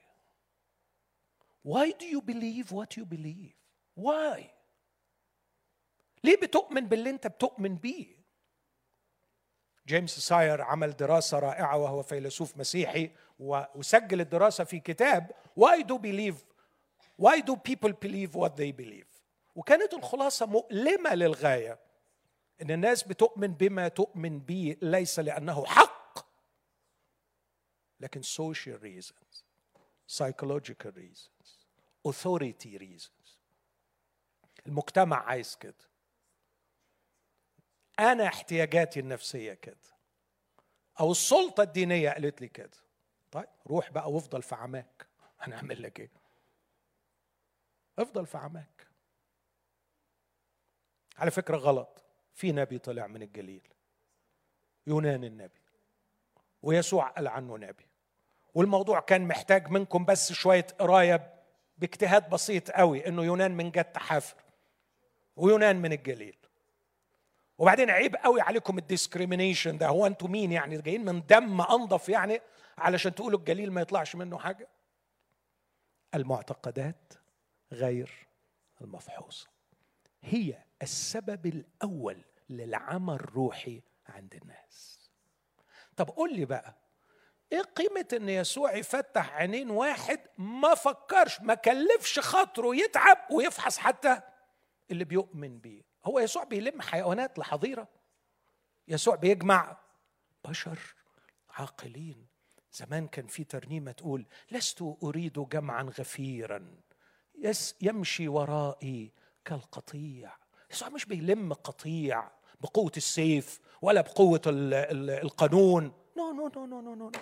why do you believe what you believe? Why? ليه بتؤمن باللي انت بتؤمن بيه؟ جيمس ساير عمل دراسة رائعة وهو فيلسوف مسيحي وسجل الدراسة في كتاب Why do believe Why do people believe what they believe? وكانت الخلاصة مؤلمة للغاية إن الناس بتؤمن بما تؤمن به ليس لأنه حق لكن social reasons psychological reasons. Authority reasons. المجتمع عايز كده. أنا احتياجاتي النفسية كده. أو السلطة الدينية قالت لي كده. طيب روح بقى وافضل في عماك. هنعمل لك إيه؟ افضل في عماك. على فكرة غلط. في نبي طلع من الجليل. يونان النبي. ويسوع قال عنه نبي. والموضوع كان محتاج منكم بس شوية قراية باجتهاد بسيط قوي إنه يونان من جد حافر ويونان من الجليل. وبعدين عيب قوي عليكم الديسكريمينيشن ده. هو أنتوا مين يعني؟ جايين من دم انضف يعني علشان تقولوا الجليل ما يطلعش منه حاجة؟ المعتقدات غير المفحوصة. هي السبب الأول للعمى الروحي عند الناس. طب قول لي بقى إيه قيمة إن يسوع يفتح عينين واحد ما فكرش ما كلفش خاطره يتعب ويفحص حتى اللي بيؤمن بيه. هو يسوع بيلم حيوانات لحظيرة. يسوع بيجمع بشر عاقلين. زمان كان في ترنيمة تقول لست أريد جمعا غفيرا. يمشي ورائي كالقطيع. يسوع مش بيلم قطيع بقوة السيف ولا بقوة القانون. no no no no no no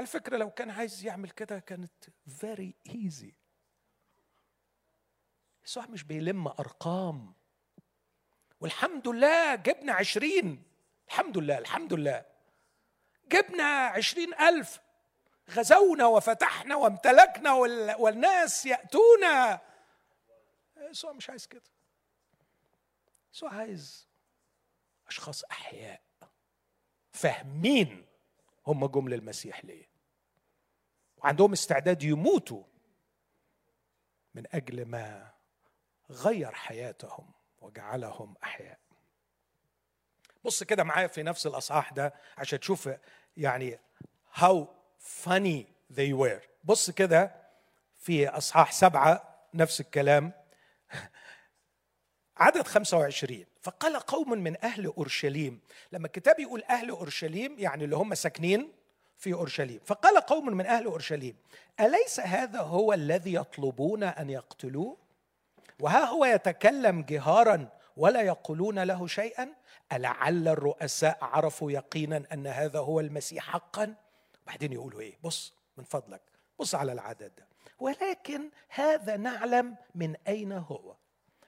على فكره لو كان عايز يعمل كده كانت فيري ايزي يسوع مش بيلم أرقام. والحمد لله جبنا عشرين. الحمد لله الحمد لله. جبنا عشرين ألف. غزونا وفتحنا وامتلكنا والناس يأتونا. يسوع مش عايز كده. يسوع عايز أشخاص أحياء. فاهمين هم جم للمسيح ليه. وعندهم استعداد يموتوا من أجل ما غير حياتهم وجعلهم أحياء. بص كده معايا في نفس الأصحاح ده عشان تشوف يعني how funny they were. بص كده في أصحاح سبعة نفس الكلام. عدد 25 فقال قوم من أهل أورشليم. لما الكتاب يقول أهل أورشليم يعني اللي هم ساكنين في أورشليم. فقال قوم من أهل أورشليم أليس هذا هو الذي يطلبون أن يقتلوه؟ وها هو يتكلم جهارا ولا يقولون له شيئا؟ ألعل الرؤساء عرفوا يقينا أن هذا هو المسيح حقا؟ بعدين يقولوا إيه؟ بص من فضلك بص على العدد ده. ولكن هذا نعلم من أين هو.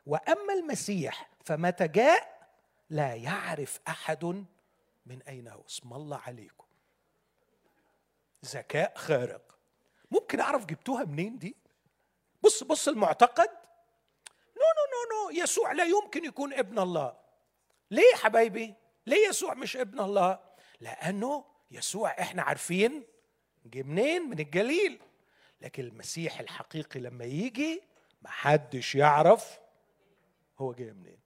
وأما المسيح فمتى جاء؟ لا يعرف أحد من أين هو. اسم الله عليكم. ذكاء خارق. ممكن أعرف جبتوها منين دي؟ بص بص المعتقد. no no no no. يسوع لا يمكن يكون ابن الله. ليه يا حبايبي؟ ليه يسوع مش ابن الله؟ لأنه يسوع إحنا عارفين جه منين؟ من الجليل. لكن المسيح الحقيقي لما يجي محدش يعرف هو جاي منين.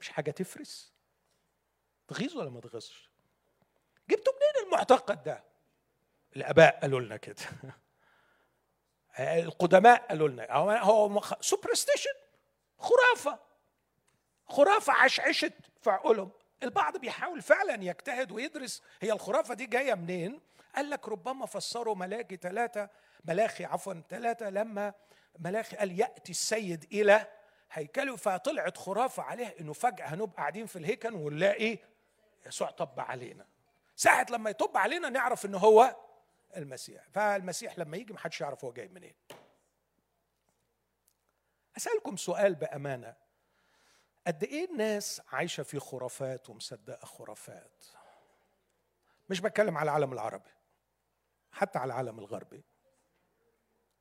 مش حاجة تفرس. تغيظ ولا ما تغيظش؟ جبتوا منين؟ المعتقد ده؟ الآباء قالوا لنا كده. القدماء قالوا لنا. هو سوبرستيشن خرافة. خرافة عشعشت في عقولهم. البعض بيحاول فعلا يجتهد ويدرس هي الخرافة دي جاية منين؟ قال لك ربما فسروا ملاكي ثلاثة ملاخي عفوا ثلاثة لما ملاخي قال يأتي السيد إلى هيكله فطلعت خرافة عليه إنه فجأة هنبقى قاعدين في الهيكل ونلاقي يسوع طب علينا. ساعة لما يطب علينا نعرف إن هو المسيح. فالمسيح لما يجي محدش يعرف هو جاي منين. أسألكم سؤال بأمانة. قد إيه الناس عايشة في خرافات ومصدقة خرافات؟ مش بتكلم على العالم العربي حتى على العالم الغربي.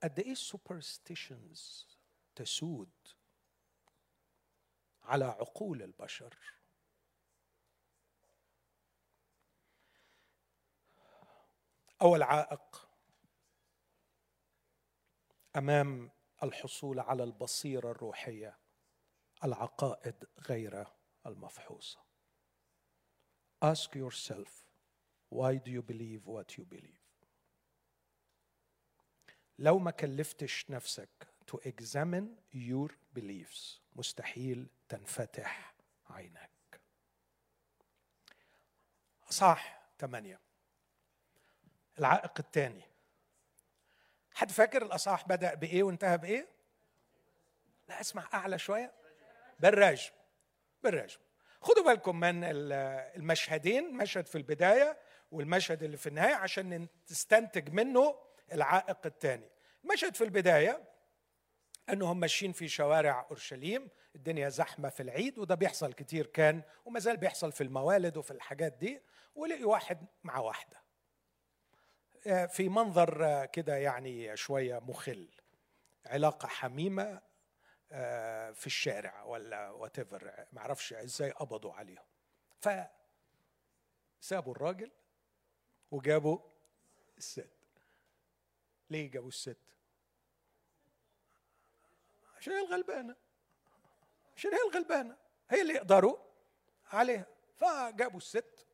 قد إيه السوبرستيشنز تسود على عقول البشر؟ اول عائق أمام الحصول على البصيرة الروحية العقائد غير المفحوصة. Ask yourself why do you believe what you believe? لو ما كلفتش نفسك to examine your beliefs مستحيل تنفتح عينك صح ثمانية العائق الثاني حد فاكر الأصحاح بدأ بإيه وانتهى بإيه؟ لا اسمع أعلى شوية. بالرجم بالرجم خدوا بالكم من المشهدين مشهد في البداية والمشهد اللي في النهاية عشان تستنتج منه العائق الثاني المشهد في البداية أنهم ماشيين في شوارع أورشليم الدنيا زحمة في العيد وده بيحصل كتير كان وما زال بيحصل في الموالد وفي الحاجات دي ولقي واحد مع واحدة. آه، في منظر كده يعني شوية مخل. علاقة حميمة آه، في الشارع ولا whatever ما إزاي قبضوا عليهم. ف سابوا الراجل وجابوا الست. ليه جابوا الست؟ عشان هي الغلبانة. عشان هي الغلبانة. هي اللي يقدروا عليها. فجابوا الست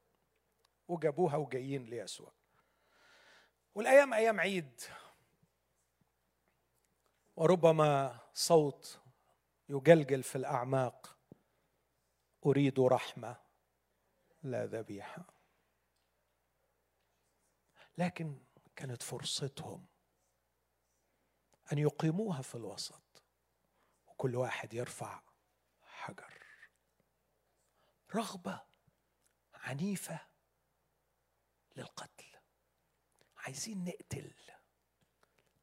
وجابوها وجايين ليسوع. والأيام أيام عيد. وربما صوت يجلجل في الأعماق. أريد رحمة لا ذبيحة. لكن كانت فرصتهم أن يقيموها في الوسط. وكل واحد يرفع حجر. رغبة عنيفة للقتل. عايزين نقتل.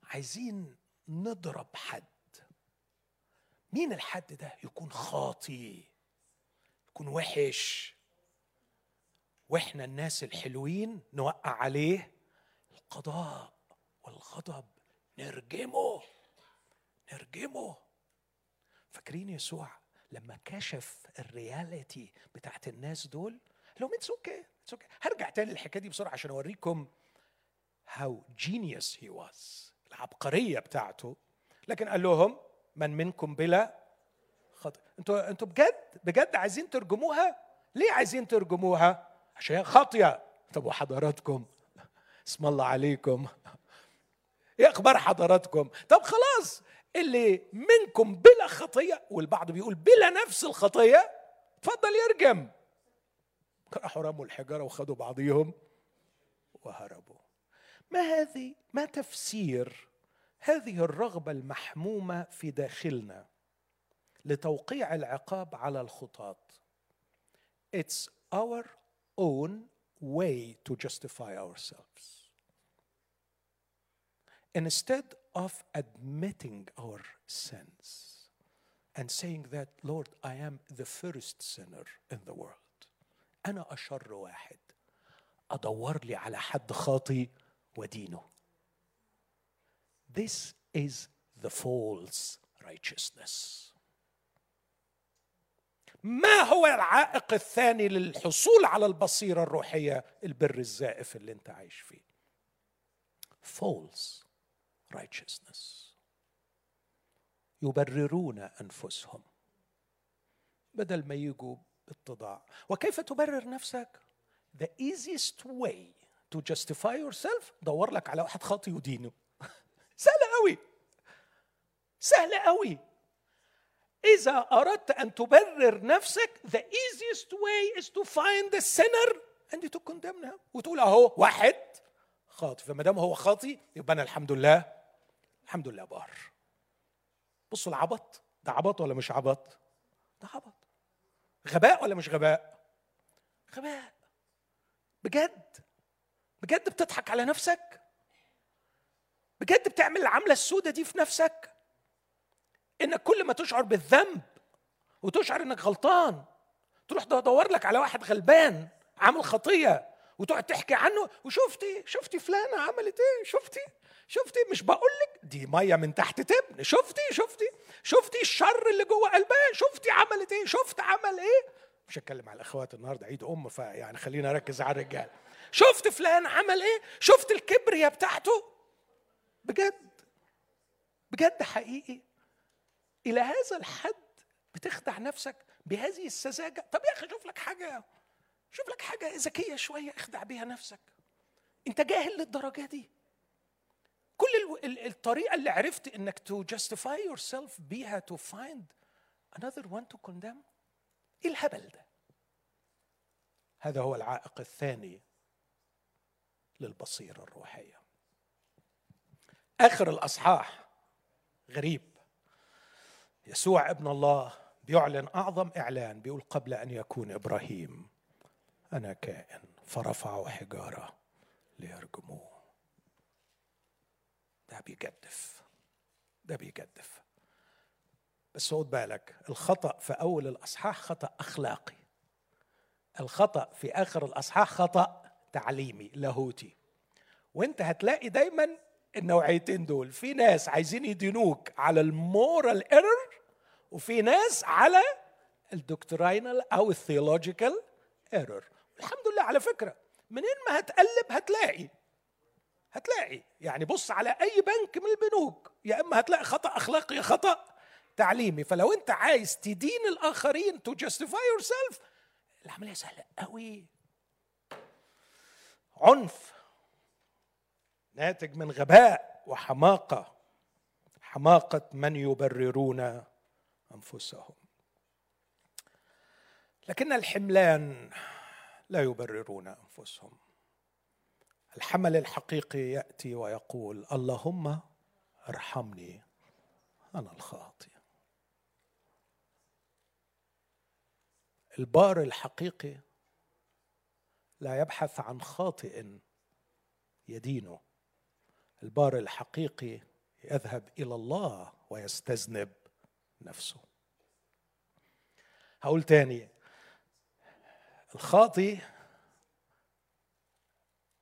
عايزين نضرب حد. مين الحد ده؟ يكون خاطي. يكون وحش. وإحنا الناس الحلوين نوقع عليه. القضاء والغضب نرجمه. نرجمه. فاكرين يسوع لما كشف ال reality بتاعت الناس دول؟ لهم it's okay it's okay هرجع تاني للحكاية دي بسرعة عشان أوريكم how genius he was العبقرية بتاعته. لكن قال لهم من منكم بلا خطأ أنتوا أنتوا بجد بجد عايزين ترجموها؟ ليه عايزين ترجموها؟ عشان هي خاطية. طب وحضراتكم؟ اسم الله عليكم. إيه أخبار حضراتكم؟ طب خلاص اللي منكم بلا خطية والبعض بيقول بلا نفس الخطية اتفضل يرجم. راحوا رموا الحجارة وخدوا بعضيهم وهربوا. ما هذه ما تفسير هذه الرغبه المحمومه في داخلنا لتوقيع العقاب على الخطاة It's our own way to justify ourselves. Instead of admitting our sins and saying that, Lord, I am the first sinner in the world. أنا أشر واحد أدور لي على حد خاطي ودينه. This is the false righteousness. ما هو العائق الثاني للحصول على البصيرة الروحية؟ البر الزائف اللي انت عايش فيه. False righteousness. يبررون أنفسهم. بدل ما يجوا اتضاع وكيف تبرر نفسك؟ The easiest way to justify yourself دور لك على واحد خاطي ودينه. سهل قوي سهل قوي إذا أردت أن تبرر نفسك the easiest way is to find the sinner and to condemn him. وتقول أهو واحد خاطي فما دام هو خاطي يبقى أنا الحمد لله الحمد لله بار. بصوا العبط. ده عبط ولا مش عبط؟ ده عبط. غباء ولا مش غباء؟ غباء. بجد. بجد بتضحك على نفسك؟ بجد بتعمل العملة السودة دي في نفسك؟ إنك كل ما تشعر بالذنب وتشعر إنك غلطان تروح تدور لك على واحد غلبان عامل خطية وتقعد تحكي عنه وشفتي شفتي فلانة عملت إيه؟ شفتي؟ شفتي؟ مش بقول لك دي مية من تحت تبن. شفتي؟ شفتي؟ شفتي الشر اللي جوه قلبها؟ شفتي عملت إيه؟ شفت عمل إيه؟ مش هتكلم على الأخوات النهارده عيد أم فيعني خلينا أركز على الرجال. شفت فلان عمل إيه؟ شفت الكبرياء بتاعته؟ بجد. بجد حقيقي. إلى هذا الحد بتخدع نفسك بهذه السذاجة؟ طب يا أخي شوف لك حاجة شوف لك حاجة ذكية شوية اخدع بيها نفسك. أنت جاهل للدرجة دي. كل الطريقة اللي عرفت إنك to justify yourself بيها to find another one to condemn إيه الهبل ده؟ هذا هو العائق الثاني. للبصيرة الروحية. آخر الأصحاح غريب. يسوع ابن الله بيعلن أعظم إعلان بيقول قبل أن يكون إبراهيم أنا كائن فرفعوا حجارة ليرجموه. ده بيجدف. ده بيجدف. بس خد بالك الخطأ في أول الأصحاح خطأ أخلاقي. الخطأ في آخر الأصحاح خطأ تعليمي لاهوتي. وانت هتلاقي دايما النوعيتين دول. في ناس عايزين يدينوك على ال moral error وفي ناس على ال doctrinal أو ال theological error. الحمد لله على فكرة منين ما هتقلب هتلاقي. هتلاقي. يعني بص على أي بنك من البنوك يا إما هتلاقي خطأ أخلاقي يا خطأ تعليمي. فلو أنت عايز تدين الآخرين to justify yourself العملية سهلة قوي عنف ناتج من غباء وحماقة حماقة من يبررون أنفسهم. لكن الحملان لا يبررون أنفسهم. الحمل الحقيقي يأتي ويقول اللهم ارحمني أنا الخاطئ. البار الحقيقي لا يبحث عن خاطئ يدينه. البار الحقيقي يذهب إلى الله ويستذنب نفسه. هقول تاني الخاطي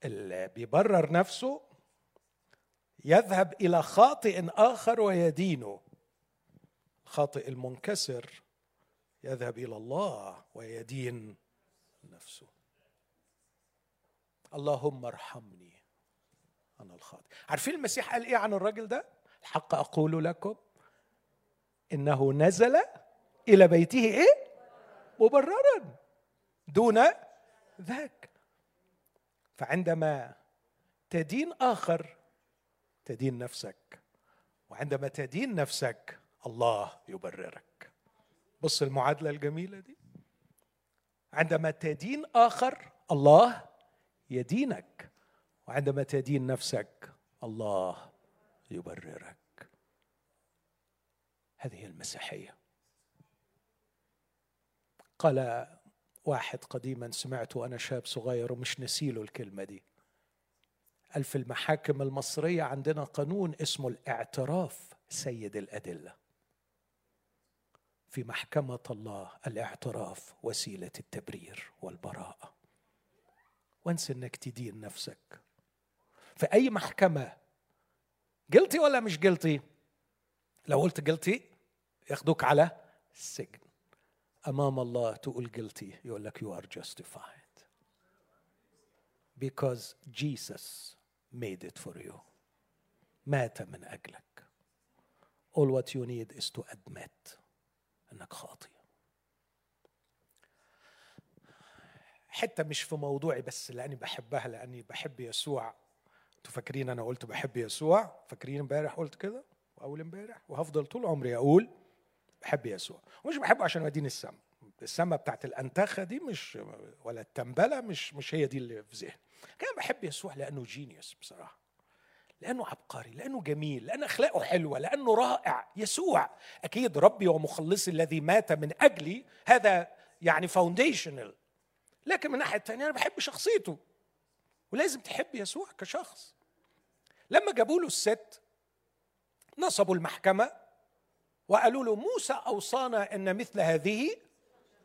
اللي بيبرر نفسه يذهب إلى خاطئ آخر ويدينه. الخاطئ المنكسر يذهب إلى الله ويدين نفسه. اللهم ارحمني. أنا الخاطئ. عارفين المسيح قال إيه عن الراجل ده؟ الحق أقول لكم إنه نزل إلى بيته إيه؟ مبررا دون ذاك. فعندما تدين آخر تدين نفسك. وعندما تدين نفسك الله يبررك. بص المعادلة الجميلة دي. عندما تدين آخر الله يدينك وعندما تدين نفسك الله يبررك. هذه المسيحية. قال واحد قديما سمعته وأنا شاب صغير ومش نسيله الكلمة دي. قال في المحاكم المصرية عندنا قانون اسمه الاعتراف سيد الأدلة. في محكمة الله الاعتراف وسيلة التبرير والبراءة. وانسى انك تدين نفسك. في أي محكمة قلتي ولا مش قلتي لو قلت قلتي ياخدوك على السجن أمام الله تقول قلتي يقول لك you are justified. Because Jesus made it for you. مات من أجلك. All what you need is to admit إنك خاطئ. حتة مش في موضوعي بس لأني بحبها لأني بحب يسوع. أنتوا فاكرين أنا قلت بحب يسوع؟ فاكرين امبارح قلت كده؟ وأول امبارح؟ وهفضل طول عمري أقول بحب يسوع. ومش بحبه عشان يوديني السما. السما بتاعت الأنتخة دي مش ولا التنبله مش مش هي دي اللي في ذهني. أنا بحب يسوع لأنه genius بصراحة. لأنه عبقري لأنه جميل لأن أخلاقه حلوة لأنه رائع. يسوع أكيد ربي ومخلصي الذي مات من أجلي. هذا يعني foundational لكن من الناحيه الثانية أنا بحب شخصيته. ولازم تحب يسوع كشخص. لما جابوا له الست نصبوا المحكمة وقالوا له موسى أوصانا إن مثل هذه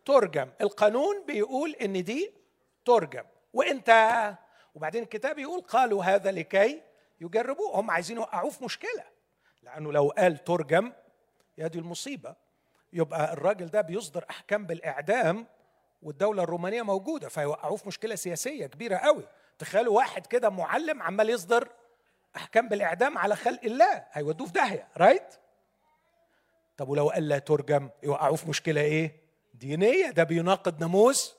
ترجم. القانون بيقول إن دي ترجم. وإنت وبعدين الكتاب يقول قالوا هذا لكي يجربوه. هم عايزين يوقعوه في مشكلة. لأنه لو قال ترجم يا دي المصيبة. يبقى الراجل ده بيصدر أحكام بالإعدام والدولة الرومانية موجودة فيوقعوه في مشكلة سياسية كبيرة قوي. تخيلوا واحد كده معلم عمال يصدر أحكام بالإعدام على خلق الله هيودوه في داهية رايت طب ولو قال لا ترجم يوقعوه في مشكلة إيه؟ دينية ده بيناقض ناموس.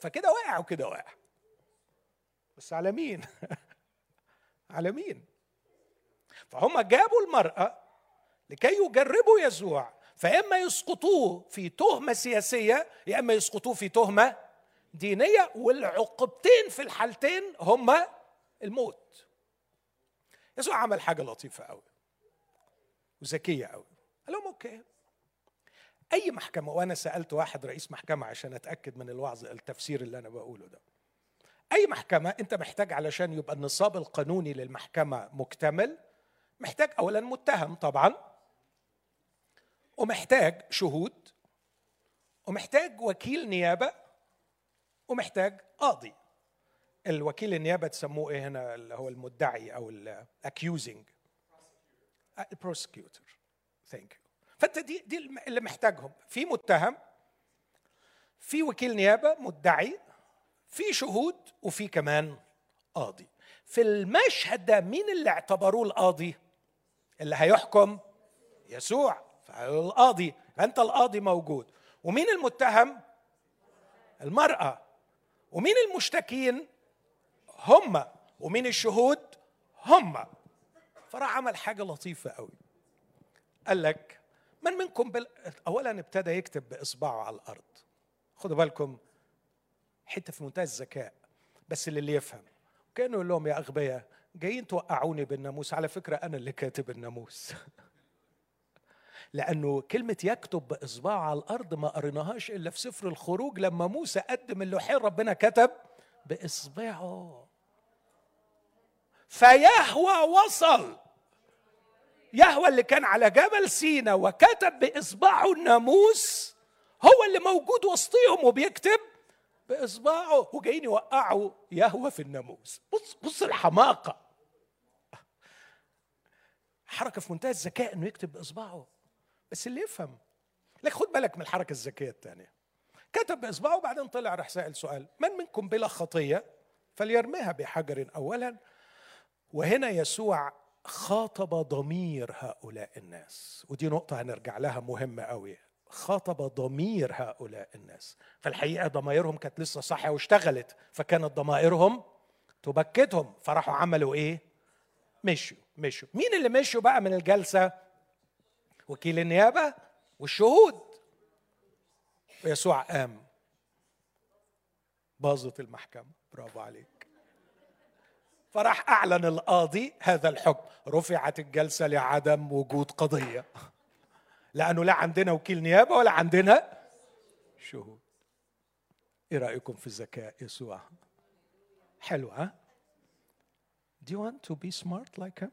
فكده واقع وكده واقع. بس على مين؟ على مين؟ فهم جابوا المرأة لكي يجربوا يسوع فإما يسقطوه في تهمة سياسية يا إما يسقطوه في تهمة دينية والعقوبتين في الحالتين هما الموت. يسوع عمل حاجة لطيفة قوي وذكية قوي قال لهم أوكي. أي محكمة؟ وأنا سألت واحد رئيس محكمة عشان أتأكد من الوعظ التفسير اللي أنا بقوله ده. أي محكمة؟ أنت محتاج علشان يبقى النصاب القانوني للمحكمة مكتمل محتاج أولا متهم طبعا. ومحتاج شهود ومحتاج وكيل نيابة ومحتاج قاضي. الوكيل النيابة تسموه إيه هنا؟ اللي هو المدعي أو ال accusing ال prosecutor thank you فأنت دي دي اللي محتاجهم. في متهم في وكيل نيابة مدعي في شهود وفي كمان قاضي. في المشهد ده مين اللي اعتبروه القاضي؟ اللي هيحكم يسوع. القاضي أنت القاضي موجود. ومين المتهم؟ المرأة. ومين المشتكين؟ هم. ومين الشهود؟ هم. فراح عمل حاجة لطيفة قوي. قال لك من منكم بل... اولا ابتدى يكتب بإصبعه على الأرض. خدوا بالكم حتة في منتهى الذكاء. بس للي يفهم كانه يقول لهم يا أغبياء جايين توقعوني بالناموس. على فكرة أنا اللي كاتب الناموس. لأنه كلمة يكتب بإصبعه على الأرض ما قريناهاش إلا في سفر الخروج لما موسى قدم اللوحين ربنا كتب بإصبعه. فيهوى وصل. يهوى اللي كان على جبل سينا وكتب بإصبعه الناموس هو اللي موجود وسطيهم وبيكتب بإصبعه. وجايين يوقعوا يهوى في الناموس. بص بص الحماقة. حركة في منتهى الذكاء إنه يكتب بإصبعه. بس اللي يفهم. لك خد بالك من الحركة الذكية الثانية. كتب باصبعه وبعدين طلع راح سائل سؤال. من منكم بلا خطية فليرميها بحجر اولا؟ وهنا يسوع خاطب ضمير هؤلاء الناس. ودي نقطة هنرجع لها مهمة قوي. خاطب ضمير هؤلاء الناس. فالحقيقة ضمائرهم كانت لسه صاحية واشتغلت. فكانت ضمائرهم تبكتهم. فراحوا عملوا إيه؟ مشوا مشوا. مين اللي مشوا بقى من الجلسة؟ وكيل النيابة والشهود. ويسوع قام باظت المحكمة. برافو عليك. فراح أعلن القاضي هذا الحكم. رفعت الجلسة لعدم وجود قضية. لأنه لا عندنا وكيل نيابة ولا عندنا شهود. إيه رأيكم في الذكاء يسوع؟ حلو ها؟ Do you want to be smart like him?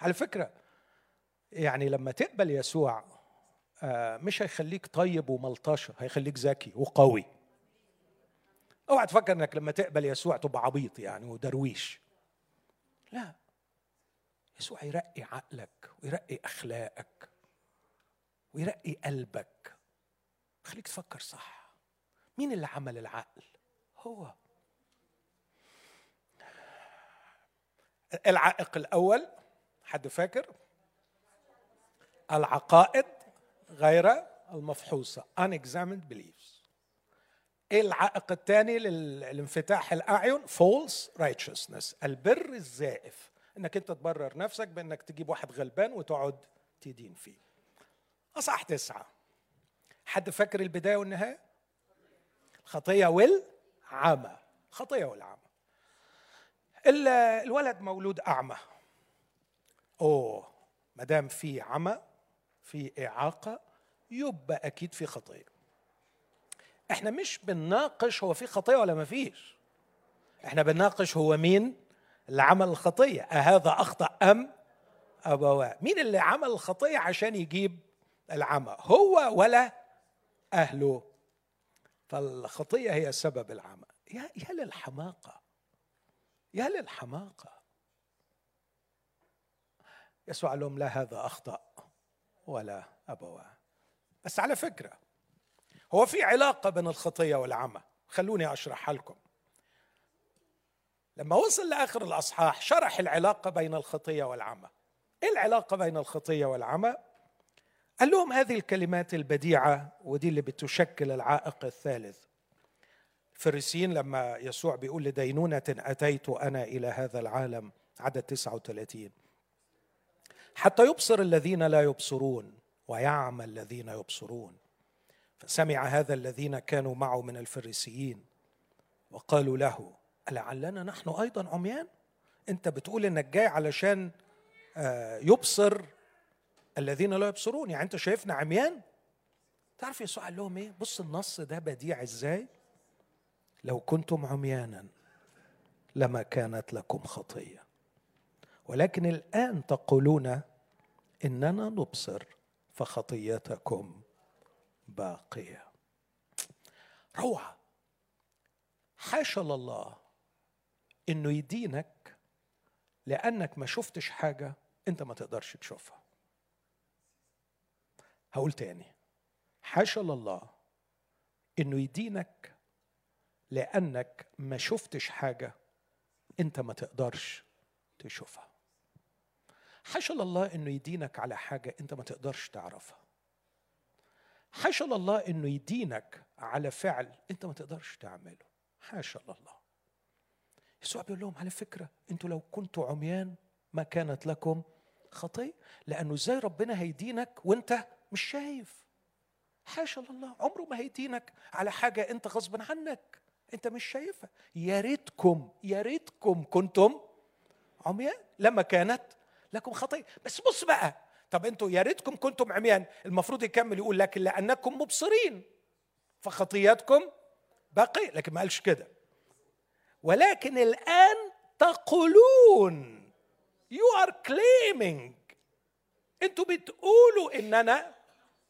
على فكرة يعني لما تقبل يسوع آه، مش هيخليك طيب وملطشة هيخليك ذكي وقوي. اوعى تفكر انك لما تقبل يسوع تبقى عبيط يعني ودرويش. لا يسوع يرقي عقلك ويرقي أخلاقك ويرقي قلبك. يخليك تفكر صح. مين اللي عمل العقل؟ هو. العائق الأول حد فاكر؟ العقائد غير المفحوصة. Unexamined beliefs. إيه العائق الثاني للانفتاح الأعين؟ False righteousness. البر الزائف. إنك أنت تبرر نفسك بإنك تجيب واحد غلبان وتقعد تدين فيه. اصح تسعة. حد فاكر البداية والنهاية؟ الخطية والعمى. الخطية والعمى. الولد مولود أعمى. أوه ما دام في عمى في إعاقة يبقى أكيد في خطية. إحنا مش بنناقش هو في خطية ولا ما فيش. إحنا بنناقش هو مين اللي عمل الخطية. أهذا أخطأ أم ابواه مين اللي عمل الخطية عشان يجيب العمى؟ هو ولا أهله؟ فالخطية هي سبب العمى. يا يا للحماقة. يا للحماقة. يسوع لهم لا هذا أخطأ. ولا أبواه. بس على فكرة هو في علاقة بين الخطية والعمى. خلوني أشرحها لكم. لما وصل لآخر الأصحاح شرح العلاقة بين الخطية والعمى. إيه العلاقة بين الخطية والعمى؟ قال لهم هذه الكلمات البديعة ودي اللي بتشكل العائق الثالث. الفريسيين لما يسوع بيقول لدينونة أتيت أنا إلى هذا العالم عدد 39 حتى يبصر الذين لا يبصرون ويعمى الذين يبصرون. فسمع هذا الذين كانوا معه من الفريسيين وقالوا له ألعلنا نحن أيضا عميان؟ أنت بتقول إنك جاي علشان آه، يبصر الذين لا يبصرون يعني أنت شايفنا عميان؟ تعرف يسوع قال لهم إيه؟ بص النص ده بديع إزاي؟ لو كنتم عميانا لما كانت لكم خطية. ولكن الآن تقولون إننا نبصر فخطيتكم باقية. روعه حاشا لله إنه يدينك لأنك ما شفتش حاجة أنت ما تقدرش تشوفها. هقول تاني. حاشا لله إنه يدينك لأنك ما شفتش حاجة أنت ما تقدرش تشوفها. حاشا الله إنه يدينك على حاجة أنت ما تقدرش تعرفها. حاشا الله إنه يدينك على فعل أنت ما تقدرش تعمله. حاشا الله. يسوع بيقول لهم على فكرة أنتوا لو كنتوا عميان ما كانت لكم خطية لأنه إزاي ربنا هيدينك وأنت مش شايف. حاشا الله. عمره ما هيدينك على حاجة أنت غصب عنك. أنت مش شايفها. يا ريتكم يا ريتكم كنتم عميان لما كانت لكم خطيه بس بص بقى طب أنتوا يا ريتكم كنتم عميان المفروض يكمل يقول لكن لأنكم مبصرين فخطياتكم باقي لكن ما قالش كده. ولكن الآن تقولون you are claiming. أنتوا بتقولوا إننا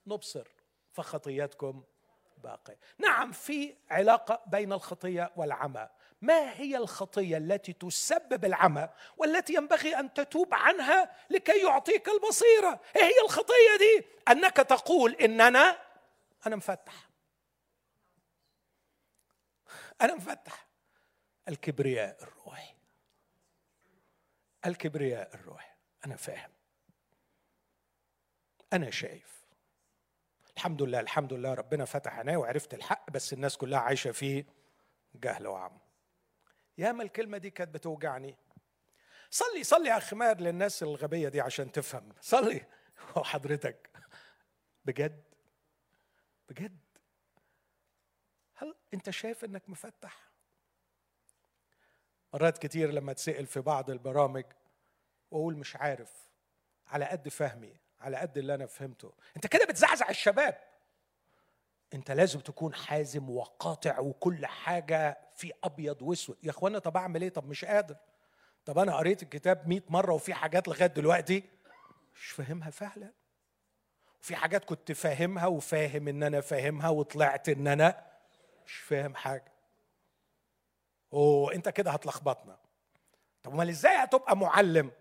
نبصر فخطياتكم باقية. نعم في علاقة بين الخطيه والعمى. ما هي الخطية التي تسبب العمى والتي ينبغي أن تتوب عنها لكي يعطيك البصيرة؟ إيه هي الخطية دي؟ أنك تقول إننا أنا مفتح. أنا مفتح. الكبرياء الروحي. الكبرياء الروحي. أنا فاهم. أنا شايف. الحمد لله الحمد لله ربنا فتح عيني وعرفت الحق بس الناس كلها عايشة فيه جهل وعم. ياما الكلمة دي كانت بتوجعني. صلي صلي يا أخي ماهر للناس الغبية دي عشان تفهم. صلي. وحضرتك بجد؟ بجد؟ هل أنت شايف إنك مفتح؟ مرات كتير لما تسأل في بعض البرامج وأقول مش عارف على قد فهمي على قد اللي أنا فهمته. أنت كده بتزعزع الشباب. أنت لازم تكون حازم وقاطع وكل حاجة في أبيض وأسود. يا إخوانا طب أعمل إيه؟ طب مش قادر. طب أنا قريت الكتاب 100 مرة وفي حاجات لغاية دلوقتي مش فاهمها فعلا. وفي حاجات كنت فاهمها وفاهم إن أنا فاهمها وطلعت إن أنا مش فاهم حاجة. أوه أنت كده هتلخبطنا. طب أمال إزاي هتبقى معلم؟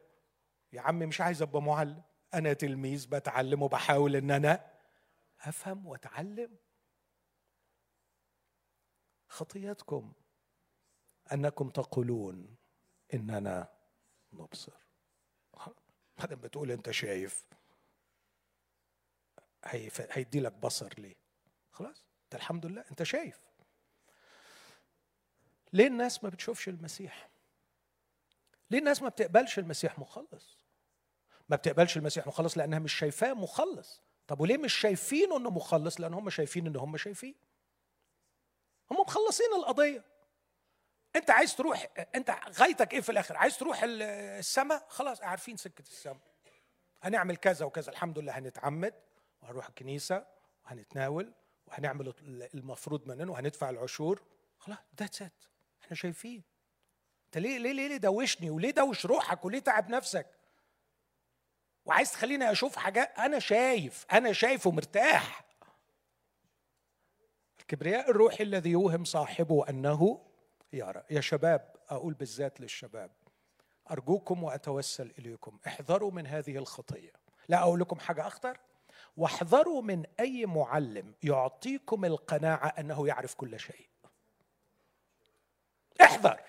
يا عم مش عايز أبقى معلم. أنا تلميذ بتعلم وبحاول إن أنا أفهم وأتعلم. خطيتكم أنكم تقولون إننا نبصر. بعدين بتقول أنت شايف. هيدي لك بصر ليه؟ خلاص أنت الحمد لله أنت شايف. ليه الناس ما بتشوفش المسيح؟ ليه الناس ما بتقبلش المسيح مخلص؟ ما بتقبلش المسيح مخلص لأنها مش شايفاه مخلص. طب وليه مش شايفينه إنه مخلص؟ لأن هم شايفين إن هم شايفين. هم مخلصين القضية. انت عايز تروح انت غايتك إيه في الآخر؟ عايز تروح السماء خلاص عارفين سكة السماء هنعمل كذا وكذا. الحمد لله هنتعمد وهنروح الكنيسة وهنتناول وهنعمل المفروض مننا وهندفع العشور. خلاص that's it إحنا شايفين. انت ليه ليه ليه دوشني؟ وليه دوش روحك؟ وليه تعب نفسك؟ وعايز تخليني أشوف حاجات أنا شايف أنا شايف ومرتاح. الكبرياء الروحي الذي يوهم صاحبه أنه يرى يا شباب أقول بالذات للشباب أرجوكم وأتوسل إليكم احذروا من هذه الخطية. لا أقول لكم حاجة أخطر واحذروا من أي معلم يعطيكم القناعة أنه يعرف كل شيء. احذر.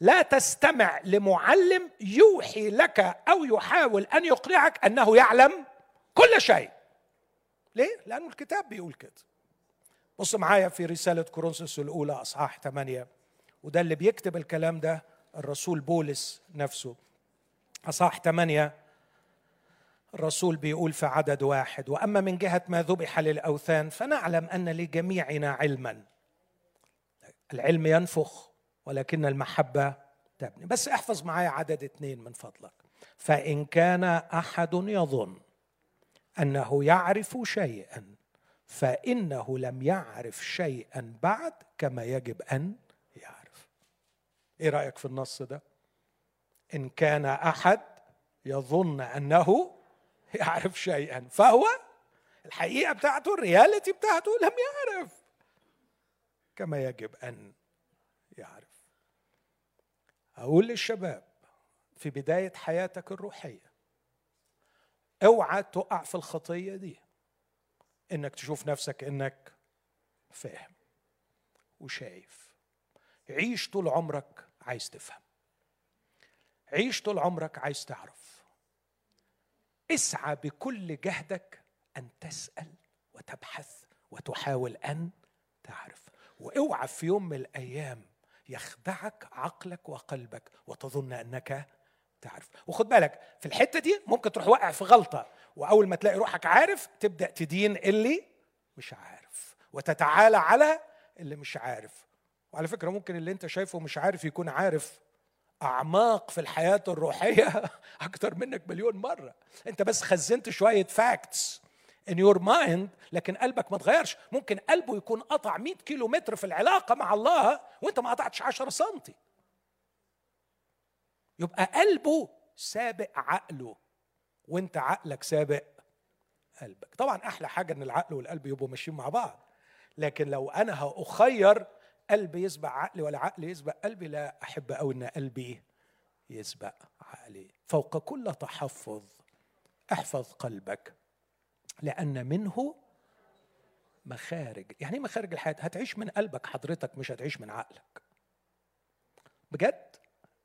لا تستمع لمعلم يوحي لك أو يحاول أن يقنعك أنه يعلم كل شيء. ليه؟ لأنه الكتاب بيقول كده. بص معايا في رسالة كورنثوس الأولى أصحاح 8 وده اللي بيكتب الكلام ده الرسول بولس نفسه. أصحاح 8 الرسول بيقول في عدد واحد وأما من جهة ما ذبح للأوثان فنعلم أن لجميعنا علما. العلم ينفخ ولكن المحبة تبني. بس احفظ معايا عدد اثنين من فضلك. فإن كان أحد يظن أنه يعرف شيئا فإنه لم يعرف شيئا بعد كما يجب أن يعرف. إيه رأيك في النص ده؟ إن كان أحد يظن أنه يعرف شيئا فهو الحقيقة بتاعته الرياليتي بتاعته لم يعرف كما يجب أن يعرف. أقول للشباب في بداية حياتك الروحية أوعى تقع في الخطية دي. إنك تشوف نفسك إنك فاهم وشايف. عيش طول عمرك عايز تفهم. عيش طول عمرك عايز تعرف. اسعى بكل جهدك أن تسأل وتبحث وتحاول أن تعرف. وأوعى في يوم من الأيام يخدعك عقلك وقلبك وتظن أنك تعرف. وخد بالك في الحتة دي ممكن تروح واقع في غلطة وأول ما تلاقي روحك عارف تبدأ تدين اللي مش عارف وتتعالى على اللي مش عارف. وعلى فكرة ممكن اللي أنت شايفه مش عارف يكون عارف أعماق في الحياة الروحية أكتر منك مليون مرة. أنت بس خزنت شوية فاكتس in your mind لكن قلبك ما تغيرش ممكن قلبه يكون قطع 100 كيلو متر في العلاقة مع الله وأنت ما قطعتش 10 سنتي. يبقى قلبه سابق عقله وانت عقلك سابق قلبك. طبعا أحلى حاجة إن العقل والقلب يبقوا ماشيين مع بعض لكن لو أنا هأخير قلبي يسبق عقلي ولا عقلي يسبق قلبي لا أحب قوي إن قلبي يسبق عقلي. فوق كل تحفظ احفظ قلبك لأن منه مخارج. يعني إيه مخارج الحياة؟ هتعيش من قلبك حضرتك مش هتعيش من عقلك. بجد؟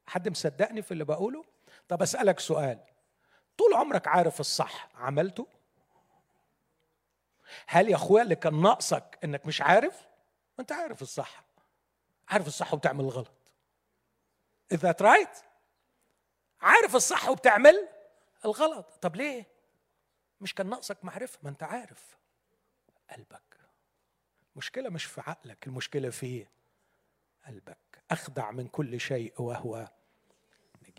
حد مصدقني في اللي بقوله؟ طب أسألك سؤال. طول عمرك عارف الصح عملته؟ هل يا أخويا اللي كان ناقصك إنك مش عارف؟ أنت عارف الصح. عارف الصح وبتعمل الغلط. Is that right؟ عارف الصح وبتعمل الغلط. طب ليه؟ مش كان ناقصك معرفة ما أنت عارف. قلبك. المشكلة مش في عقلك المشكلة في قلبك. أخدع من كل شيء وهو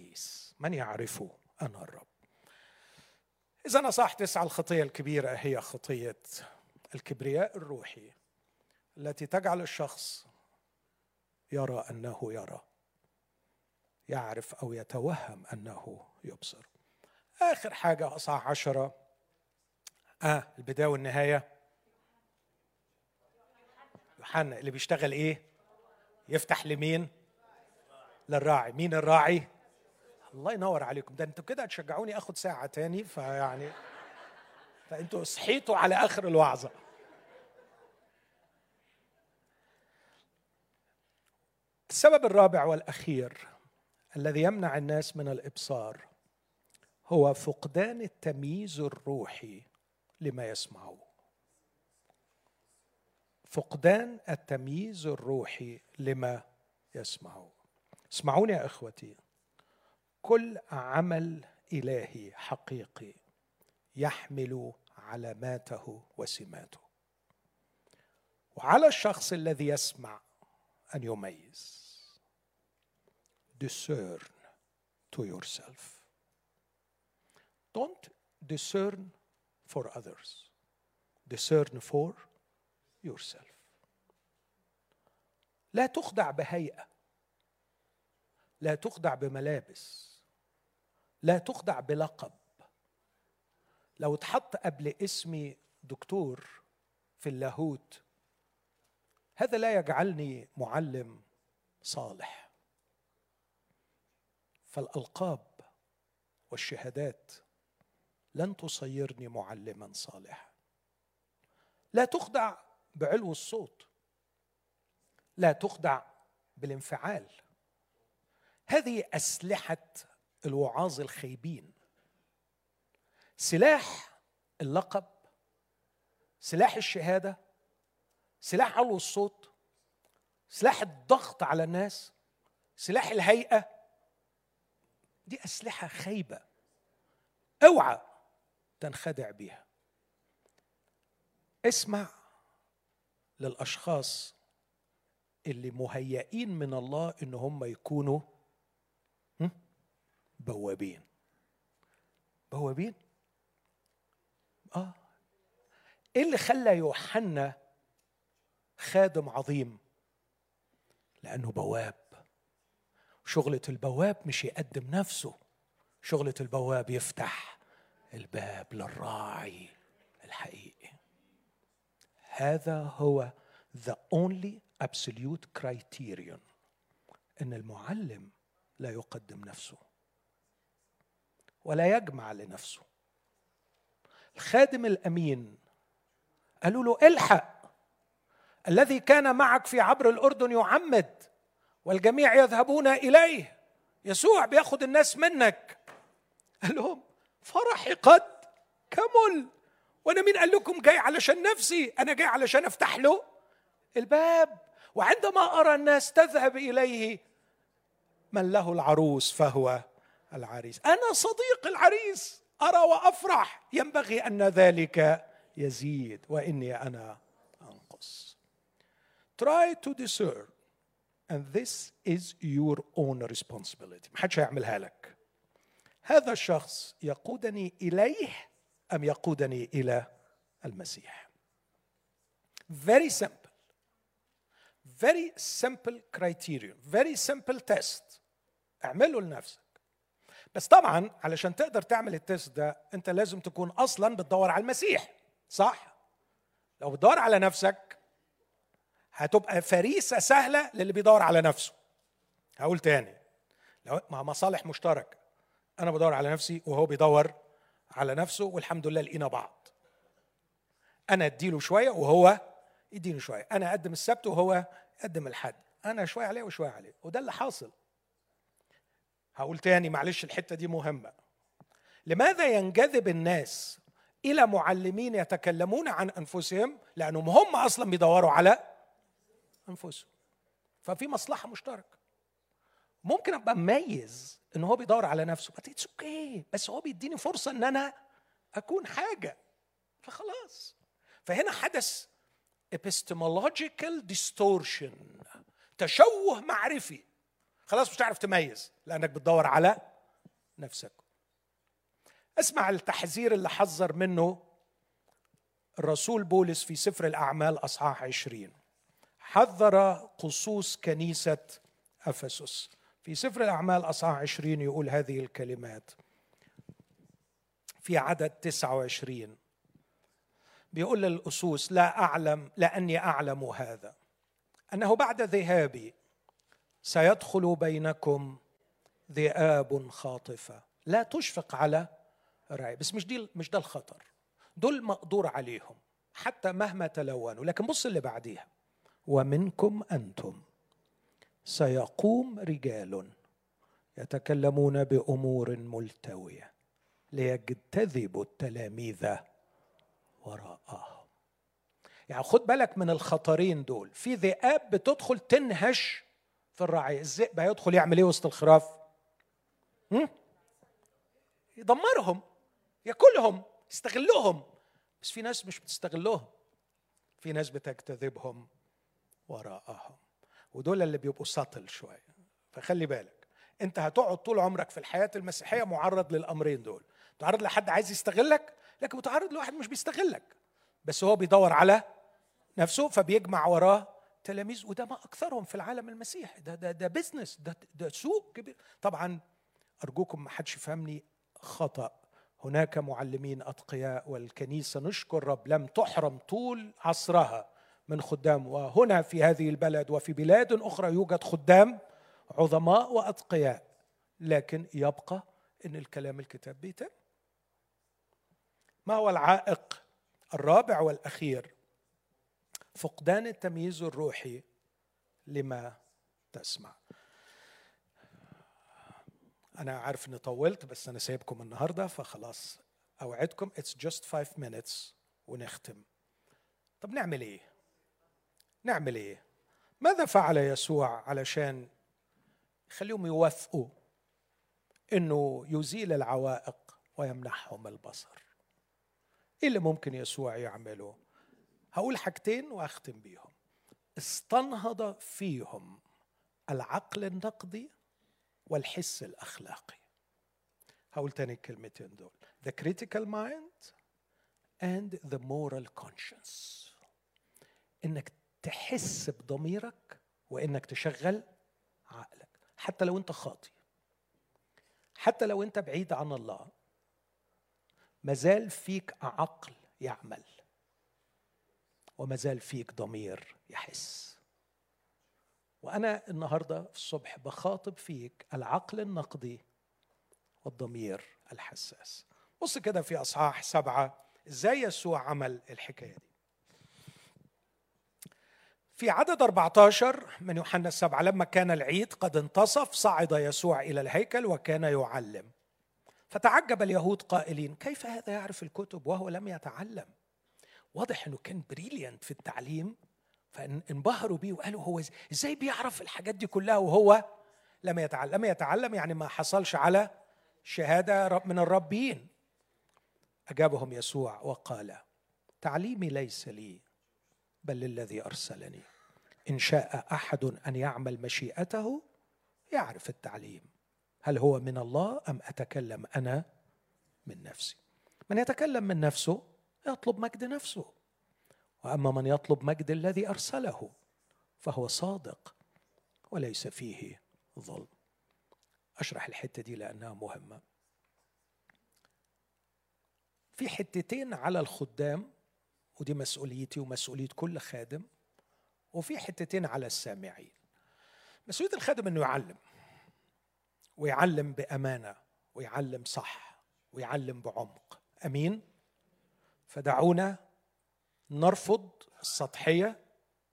نجيس من يعرفه أنا الرب؟ إذا أنا صح تسعى الخطية الكبيرة هي خطية الكبرياء الروحي التي تجعل الشخص يرى أنه يرى يعرف أو يتوهم أنه يبصر. آخر حاجة أصح عشرة. آه البداية والنهاية. يوحنا اللي بيشتغل إيه؟ يفتح لمين؟ للراعي. مين الراعي؟ الله ينور عليكم. ده أنتوا كده هتشجعوني آخد ساعة تاني فيعني فانتوا صحيتوا على آخر الوعظة. السبب الرابع والأخير الذي يمنع الناس من الإبصار هو فقدان التمييز الروحي لما يسمعوه فقدان التمييز الروحي لما يسمعوه اسمعوني يا إخوتي. كل عمل إلهي حقيقي يحمل علاماته وسماته. وعلى الشخص الذي يسمع أن يميز. Discern to yourself. Don't discern for others. Discern for yourself. لا تخدع بهيئة. لا تخدع بملابس. لا تخدع بلقب. لو اتحط قبل اسمي دكتور في اللاهوت هذا لا يجعلني معلم صالح. فالألقاب والشهادات لن تصيرني معلما صالحا. لا تخدع بعلو الصوت. لا تخدع بالانفعال. هذه أسلحة الوعاظ الخيبين. سلاح اللقب سلاح الشهادة سلاح علو الصوت سلاح الضغط على الناس سلاح الهيئة. دي أسلحة خايبة. اوعى تنخدع بها اسمع للأشخاص اللي مهيئين من الله إن هم يكونوا بوابين. بوابين؟ آه. إيه اللي خلى يوحنا خادم عظيم؟ لأنه بواب. شغلة البواب مش يقدم نفسه. شغلة البواب يفتح الباب للراعي الحقيقي. هذا هو the only absolute criterion إن المعلم لا يقدم نفسه. ولا يجمع لنفسه. الخادم الأمين قالوا له الحق الذي كان معك في عبر الأردن يعمد والجميع يذهبون إليه يسوع بياخد الناس منك. قال لهم فرحي قد كمل. وأنا مين قال لكم جاي علشان نفسي؟ أنا جاي علشان أفتح له الباب. وعندما أرى الناس تذهب إليه من له العروس فهو العريس. أنا صديق العريس أرى وأفرح. ينبغي أن ذلك يزيد وإني أنا أنقص. Try to discern. And this is your own responsibility. محدش هيعملها لك. هذا الشخص يقودني إليه أم يقودني إلى المسيح؟ Very simple. Very simple criterion. Very simple test. اعمله لنفسك. بس طبعا علشان تقدر تعمل التست ده أنت لازم تكون أصلا بتدور على المسيح صح؟ لو بتدور على نفسك هتبقى فريسة سهلة للي بيدور على نفسه. هقول تاني لو مع مصالح مشتركه أنا بدور على نفسي وهو بيدور على نفسه والحمد لله لقينا بعض. أنا أديله شوية وهو يديني شوية أنا أقدم السبت وهو يقدم الحد أنا شوية عليه وشوية عليه وده اللي حاصل. هقول تاني معلش الحتة دي مهمة. لماذا ينجذب الناس إلى معلمين يتكلمون عن أنفسهم؟ لأنهم هم أصلا بيدوروا على أنفسهم. ففي مصلحة مشتركة. ممكن أبقى مميز إن هو بيدور على نفسه بس it's okay بس هو بيديني فرصة إن أنا أكون حاجة. فخلاص. فهنا حدث epistemological distortion تشوه معرفي. خلاص مش هتعرف تميز لأنك بتدور على نفسك. اسمع التحذير اللي حذر منه الرسول بولس في سفر الأعمال أصحاح عشرين. حذر قصوص كنيسة أفسس. في سفر الأعمال أصحاح عشرين يقول هذه الكلمات. في عدد تسعة وعشرين. بيقول للأسوس لا أعلم لأني أعلم هذا. أنه بعد ذهابي سيدخل بينكم ذئاب خاطفة. لا تشفق على الرعي بس مش دي مش ده الخطر. دول مقدور عليهم حتى مهما تلونوا. لكن بص اللي بعديها. ومنكم أنتم. سيقوم رجال يتكلمون بأمور ملتوية ليجتذبوا التلاميذ وراءهم. يعني خد بالك من الخطرين دول. في ذئاب بتدخل تنهش في الرعي الذئب هيدخل يعمل إيه وسط الخراف؟ يدمرهم ياكلهم يستغلهم. بس في ناس مش بتستغلهم. في ناس بتجتذبهم وراءهم. ودول اللي بيبقوا سطل شوية. فخلي بالك انت هتقعد طول عمرك في الحياة المسيحية معرض للأمرين دول. تعرض لحد عايز يستغلك لكن متعرض لواحد مش بيستغلك. بس هو بيدور على نفسه فبيجمع وراه تلاميذ وده ما أكثرهم في العالم المسيحي ده ده ده بزنس ده ده سوق كبير. طبعا أرجوكم ما حدش يفهمني خطأ. هناك معلمين أتقياء والكنيسة نشكر رب لم تحرم طول عصرها من خدام. وهنا في هذه البلد وفي بلاد أخرى يوجد خدام عظماء وأتقياء. لكن يبقى إن الكلام الكتاب بيتم. ما هو العائق الرابع والأخير؟ فقدان التمييز الروحي لما تسمع. أنا عارف إني طولت بس أنا سايبكم النهارده فخلاص أوعدكم it's just 5 minutes ونختم. طب نعمل إيه؟ نعمل إيه؟ ماذا فعل يسوع علشان يخليهم يوافقوا إنه يزيل العوائق ويمنحهم البصر؟ إيه اللي ممكن يسوع يعمله؟ هقول حاجتين واختم بيهم. استنهض فيهم العقل النقدي والحس الأخلاقي. هقول تاني الكلمتين دول. The critical mind and the moral conscience. إنك تحس بضميرك وإنك تشغل عقلك. حتى لو أنت خاطي. حتى لو أنت بعيد عن الله. مازال فيك عقل يعمل. ومازال فيك ضمير يحس. وأنا النهارده في الصبح بخاطب فيك العقل النقدي والضمير الحساس. بص كده في أصحاح سبعة إزاي يسوع عمل الحكاية دي؟ في عدد 14 من يوحنا السبعة لما كان العيد قد انتصف صعد يسوع إلى الهيكل وكان يعلم. فتعجب اليهود قائلين كيف هذا يعرف الكتب وهو لم يتعلم؟ واضح أنه كان بريليانت في التعليم فانبهروا بيه وقالوا هو إزاي بيعرف الحاجات دي كلها وهو لم يتعلم لم يتعلم يعني ما حصلش على شهادة من الربين أجابهم يسوع وقال تعليمي ليس لي بل للذي أرسلني. إن شاء أحد أن يعمل مشيئته يعرف التعليم. هل هو من الله أم أتكلم أنا من نفسي؟ من يتكلم من نفسه يطلب مجد نفسه. وأما من يطلب مجد الذي أرسله فهو صادق وليس فيه ظلم. أشرح الحتة دي لأنها مهمة. في حتتين على الخدام ودي مسؤوليتي ومسؤولية كل خادم وفي حتتين على السامعين. مسؤولية الخادم إنه يعلم ويعلم بأمانة ويعلم صح ويعلم بعمق. أمين؟ فدعونا نرفض السطحية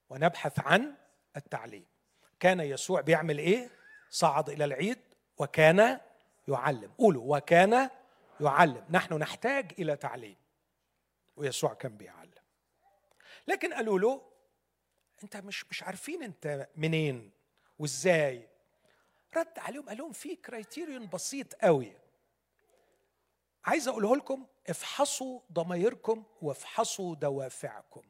ونبحث عن التعليم. كان يسوع بيعمل إيه؟ صعد إلى العيد وكان يعلم. قولوا وكان يعلم. نحن نحتاج إلى تعليم. ويسوع كان بيعلم. لكن قالوا له أنت مش مش عارفين أنت منين وإزاي. رد عليهم قال لهم في كرايتيريون بسيط قوي. عايز أقوله لكم افحصوا ضمايركم وافحصوا دوافعكم.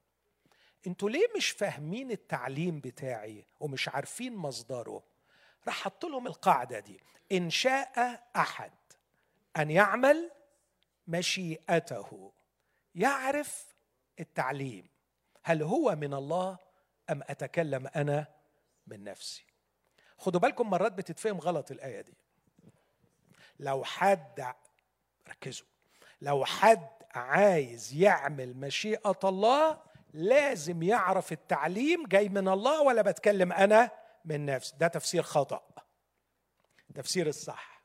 أنتوا ليه مش فاهمين التعليم بتاعي ومش عارفين مصدره؟ راح حط لهم القاعدة دي. إن شاء أحد أن يعمل مشيئته يعرف التعليم. هل هو من الله أم أتكلم أنا من نفسي؟ خدوا بالكم مرات بتتفهم غلط الآية دي. لو حد ركزوا. لو حد عايز يعمل مشيئة الله لازم يعرف التعليم جاي من الله ولا بتكلم أنا من نفسي. ده تفسير خطأ. تفسير الصح.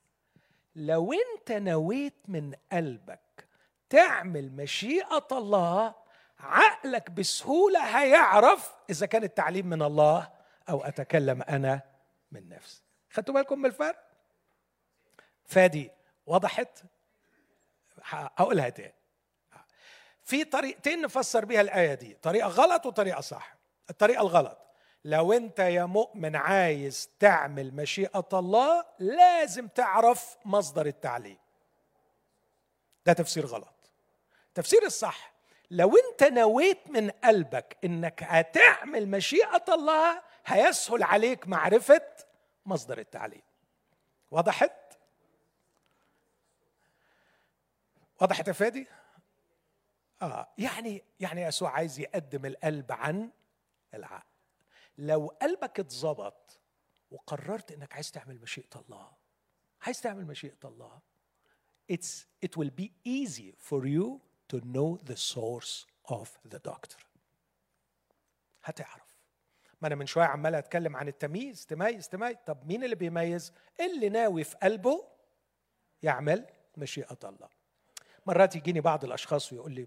لو أنت نويت من قلبك تعمل مشيئة الله عقلك بسهولة هيعرف إذا كان التعليم من الله أو أتكلم أنا من نفسي. خدتوا بالكم من الفرق؟ فادي وضحت؟ هقولها تاني. في طريقتين نفسر بيها الآية دي طريقة غلط وطريقة صح. الطريقة الغلط لو أنت يا مؤمن عايز تعمل مشيئة الله لازم تعرف مصدر التعليم. ده تفسير غلط. تفسير الصح لو أنت نويت من قلبك إنك هتعمل مشيئة الله هيسهل عليك معرفة مصدر التعليم. وضحت وضحت يا فادي؟ آه يعني يعني يسوع عايز يقدم القلب عن العقل. لو قلبك اتظبط وقررت إنك عايز تعمل مشيئة الله عايز تعمل مشيئة الله it's it will be easy for you to know the source of the doctor. هتعرف. ما أنا من شوية عمال أتكلم عن التمييز تميز تميز. طب مين اللي بيميز؟ اللي ناوي في قلبه يعمل مشيئة الله. مرات يجيني بعض الأشخاص ويقول لي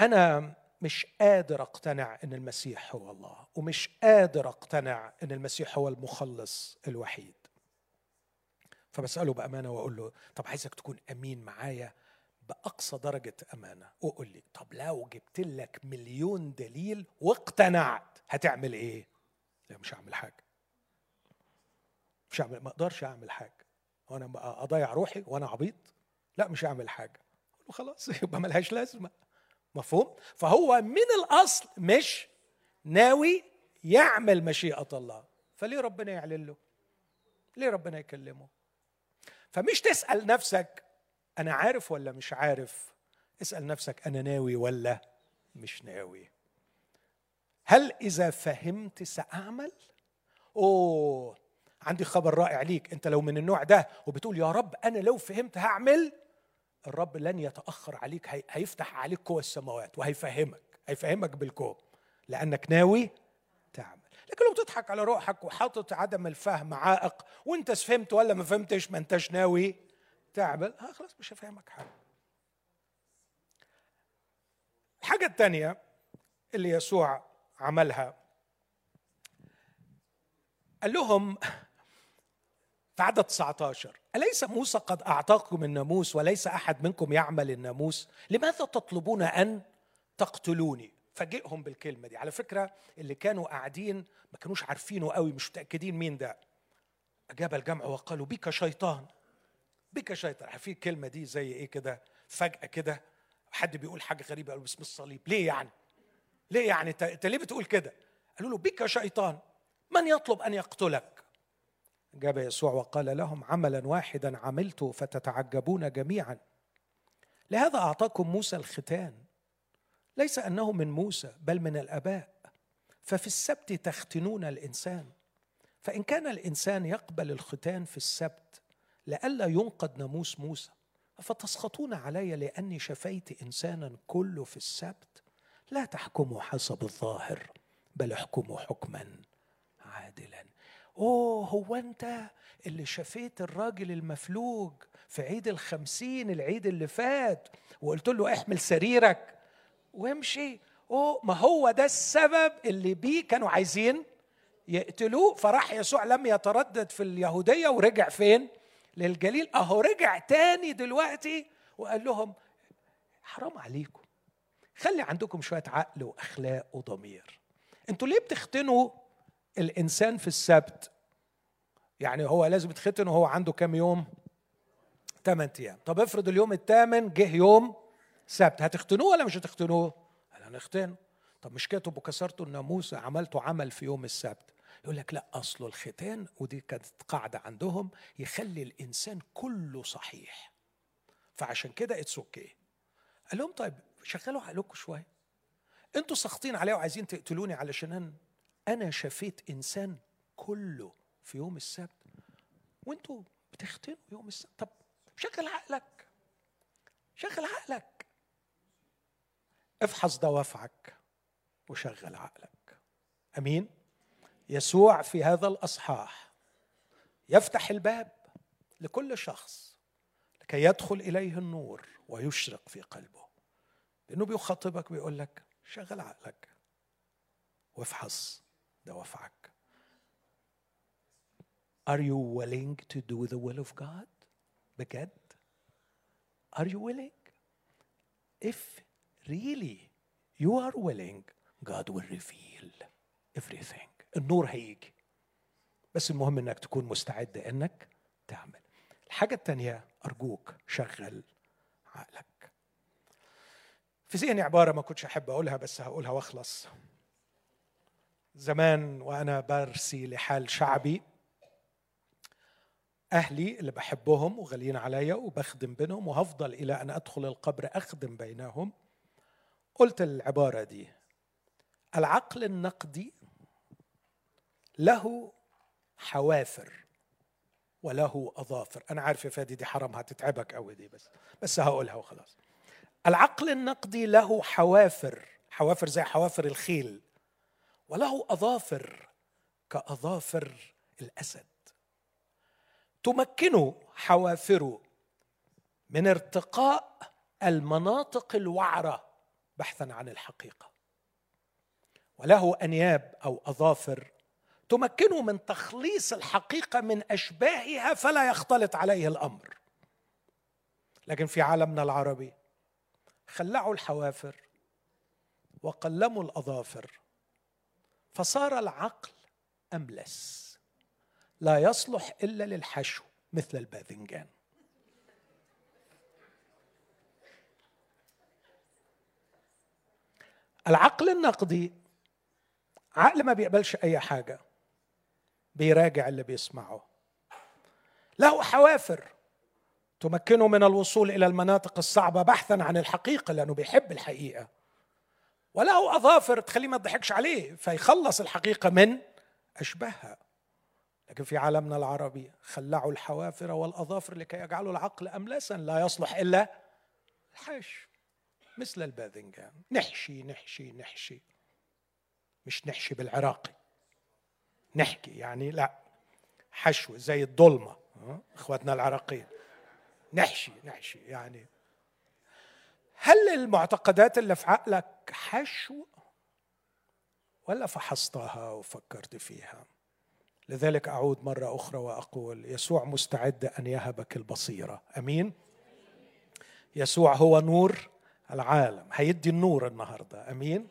أنا مش قادر أقتنع إن المسيح هو الله ومش قادر أقتنع إن المسيح هو المخلص الوحيد. فبسأله بأمانة وأقول له طب عايزك تكون أمين معايا بأقصى درجة أمانة. وقول لي طب لو جبت لك مليون دليل واقتنعت هتعمل إيه؟ لا مش هعمل حاجة. مش هعمل ما أقدرش أعمل حاجة. وأنا أضيع روحي وأنا عبيط؟ لا مش هعمل حاجة. خلاص يبقى ملهاش لازمة. مفهوم؟ فهو من الأصل مش ناوي يعمل مشيئة الله. فليه ربنا يعلن له؟ ليه ربنا يكلمه؟ فمش تسأل نفسك أنا عارف ولا مش عارف. اسأل نفسك أنا ناوي ولا مش ناوي. هل إذا فهمت سأعمل؟ أوه عندي خبر رائع ليك. أنت لو من النوع ده وبتقول يا رب أنا لو فهمت هعمل الرب لن يتأخر عليك هيفتح عليك قوى السماوات وهيفهمك هيفهمك بالكون لأنك ناوي تعمل. لكن لو بتضحك على روحك وحاطط عدم الفهم عائق وانت فهمت ولا ما فهمتش ما انتش ناوي تعمل ها خلاص مش هفهمك حاجة. الحاجة الثانية اللي يسوع عملها قال لهم في عدد 19 أليس موسى قد أعطاكم الناموس وليس أحد منكم يعمل الناموس؟ لماذا تطلبون أن تقتلوني؟ فاجئهم بالكلمة دي. على فكرة اللي كانوا قاعدين ما كانوش عارفينه قوي مش متأكدين مين ده. أجاب الجمع وقالوا بك شيطان بك شيطان. عارفين الكلمة دي زي إيه كده؟ فجأة كده حد بيقول حاجة غريبة قالوا باسم الصليب. ليه يعني؟ ليه يعني؟ انت ليه بتقول كده؟ قالوا له بك شيطان من يطلب أن يقتلك؟ جاب يسوع وقال لهم عملا واحدا عملت فتتعجبون جميعا. لهذا أعطاكم موسى الختان. ليس أنه من موسى بل من الآباء. ففي السبت تختنون الإنسان. فإن كان الإنسان يقبل الختان في السبت لئلا ينقض ناموس موسى. فتسخطون علي لأني شفيت انسانا كله في السبت؟ لا تحكموا حسب الظاهر بل احكموا حكما عادلا. أوه هو أنت اللي شفيت الراجل المفلوج في عيد الخمسين العيد اللي فات وقلت له احمل سريرك. وامشي. أوه ما هو ده السبب اللي بيه كانوا عايزين يقتلوه؟ فراح يسوع لم يتردد في اليهودية ورجع فين؟ للجليل. أهو رجع تاني دلوقتي وقال لهم حرام عليكم. خلي عندكم شوية عقل وأخلاق وضمير. أنتوا ليه بتختنوا الإنسان في السبت يعني هو لازم يتختن وهو عنده كام يوم؟ ثمان أيام. طب افرض اليوم الثامن جه يوم سبت هتختنوه ولا مش هتختنوه؟ هنختنه طب مش كده تبقوا كسرتوا الناموس عملتوا عمل في يوم السبت. يقول لك لا اصله الختان ودي كانت قاعدة عندهم يخلي الإنسان كله صحيح. فعشان كده it's okay قال لهم طيب شغلوا عقلكم شوية. أنتوا ساخطين عليا وعايزين تقتلوني علشان أنا شفيت إنسان كله في يوم السبت وأنتوا بتختنوا يوم السبت. طب شغل عقلك شغل عقلك. افحص دوافعك وشغل عقلك. أمين؟ يسوع في هذا الأصحاح يفتح الباب لكل شخص لكي يدخل إليه النور ويشرق في قلبه. لأنه بيخاطبك بيقول لك شغل عقلك وافحص دوافعك Are you willing to do the will of God? بجد؟ Are you willing? If really you are willing, God will reveal everything. النور هيجي. بس المهم إنك تكون مستعد إنك تعمل. الحاجة الثانية أرجوك شغل عقلك. في ذهني عبارة ما كنتش أحب أقولها بس هقولها وأخلص. زمان وأنا برسي لحال شعبي. أهلي اللي بحبهم وغاليين عليا وبخدم بينهم وهفضل إلى أن أدخل القبر أخدم بينهم. قلت العبارة دي العقل النقدي له حوافر وله أظافر. أنا عارف يا فادي دي حرام هتتعبك قوي دي بس بس هقولها وخلاص. العقل النقدي له حوافر حوافر زي حوافر الخيل. وله أظافر كأظافر الأسد. تمكن حوافره من ارتقاء المناطق الوعرة بحثا عن الحقيقة. وله أنياب أو أظافر تمكنه من تخليص الحقيقة من أشباهها فلا يختلط عليه الأمر. لكن في عالمنا العربي خلعوا الحوافر وقلموا الأظافر فصار العقل أملس. لا يصلح إلا للحشو مثل الباذنجان. العقل النقدي عقل ما بيقبلش أي حاجة بيراجع اللي بيسمعه. له حوافر تمكنه من الوصول إلى المناطق الصعبة بحثا عن الحقيقة لأنه بيحب الحقيقة. وله أظافر تخليه ما تضحكش عليه فيخلص الحقيقة من أشباهها. لكن في عالمنا العربي خلعوا الحوافر والأظافر لكي يجعلوا العقل أملسا لا يصلح إلا الحش مثل الباذنجان. نحشي نحشي نحشي. مش نحشي بالعراقي. نحكي يعني لا. حشو زي الضلمة إخواتنا العراقيين. نحشي نحشي يعني هل المعتقدات اللي في عقلك حشو ولا فحصتها وفكرت فيها؟ لذلك أعود مرة أخرى وأقول يسوع مستعد أن يهبك البصيرة. أمين؟ يسوع هو نور العالم. هيدي النور النهارده. أمين؟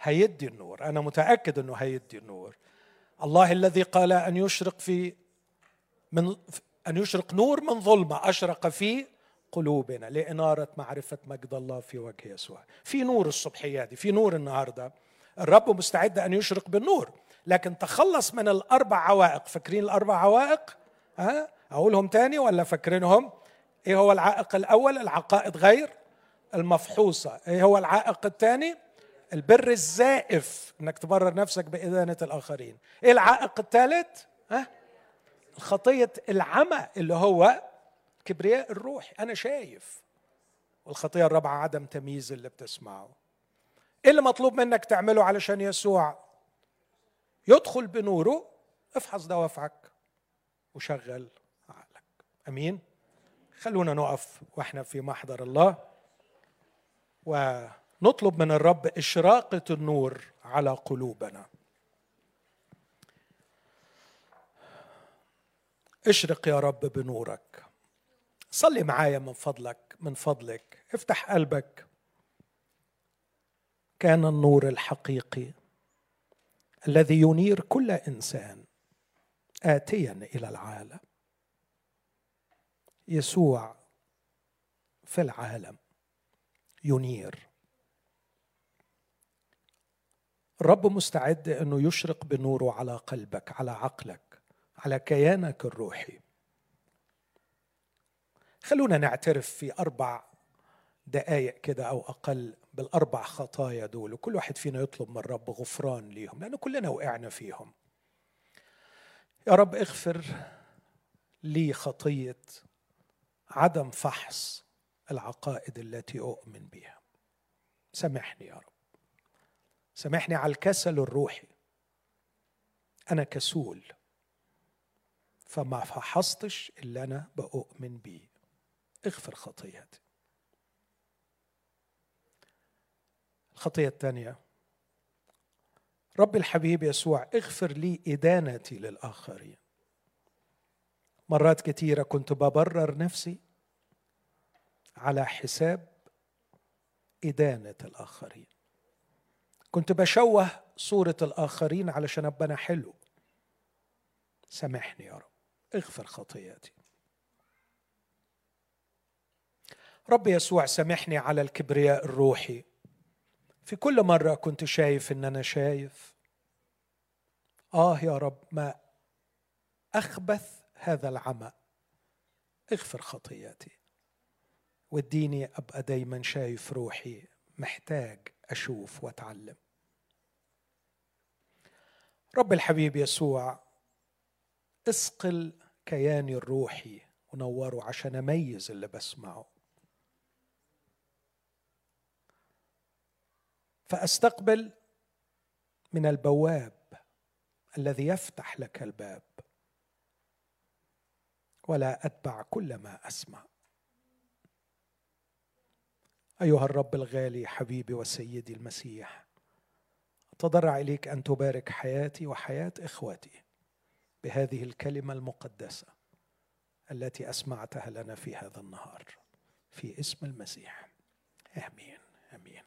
هيدي النور. أنا متأكد إنه هيدي النور. الله الذي قال أن يشرق في من أن يشرق نور من ظلمة أشرق في قلوبنا لإنارة معرفة مجد الله في وجه يسوع. في نور الصبحيه دي في نور النهارده. الرب مستعد أن يشرق بالنور لكن تخلص من الأربع عوائق. فاكرين الأربع عوائق؟ ها؟ أقولهم تاني ولا فاكرينهم؟ إيه هو العائق الأول؟ العقائد غير المفحوصة. إيه هو العائق الثاني البر الزائف. إنك تبرر نفسك بإدانة الآخرين. إيه العائق الثالث ها؟ الخطية العمى اللي هو كبرياء الروح أنا شايف والخطيه الرابعة عدم تمييز اللي بتسمعه. إيه اللي مطلوب منك تعمله علشان يسوع؟ يدخل بنوره افحص دوافعك وشغل عقلك. أمين؟ خلونا نقف وإحنا في محضر الله. ونطلب من الرب إشراقة النور على قلوبنا. اشرق يا رب بنورك. صلي معايا من فضلك من فضلك. افتح قلبك. كان النور الحقيقي الذي ينير كل إنسان اتيا إلى العالم. يسوع في العالم ينير. الرب مستعد أنه يشرق بنوره على قلبك على عقلك على كيانك الروحي. خلونا نعترف في أربع دقائق كده أو أقل بالأربع خطايا دول وكل واحد فينا يطلب من الرب غفران ليهم لأن كلنا وقعنا فيهم. يا رب اغفر لي خطية عدم فحص العقائد التي أؤمن بها. سامحني يا رب. سامحني على الكسل الروحي. أنا كسول فما فحصتش اللي أنا بؤمن بيه. اغفر خطيئتي. الخطيه الثانية رب الحبيب يسوع اغفر لي إدانتي للآخرين. مرات كثيره كنت ببرر نفسي على حساب إدانة الآخرين. كنت بشوه صورة الآخرين علشان ابقى أنا حلو. سامحني يا رب. اغفر خطيئتي. رب يسوع سامحني على الكبرياء الروحي. في كل مرة كنت شايف إن أنا شايف. آه يا رب ما أخبث هذا العمى. اغفر خطياتي. واديني أبقى دايما شايف روحي. محتاج أشوف وأتعلم. رب الحبيب يسوع اسقل كياني الروحي ونوره عشان أميز اللي بسمعه. فأستقبل من البواب الذي يفتح لك الباب. ولا أتبع كل ما أسمع. أيها الرب الغالي حبيبي وسيدي المسيح أتضرع إليك أن تبارك حياتي وحياة إخوتي بهذه الكلمة المقدسة التي أسمعتها لنا في هذا النهار. في اسم المسيح. آمين. آمين.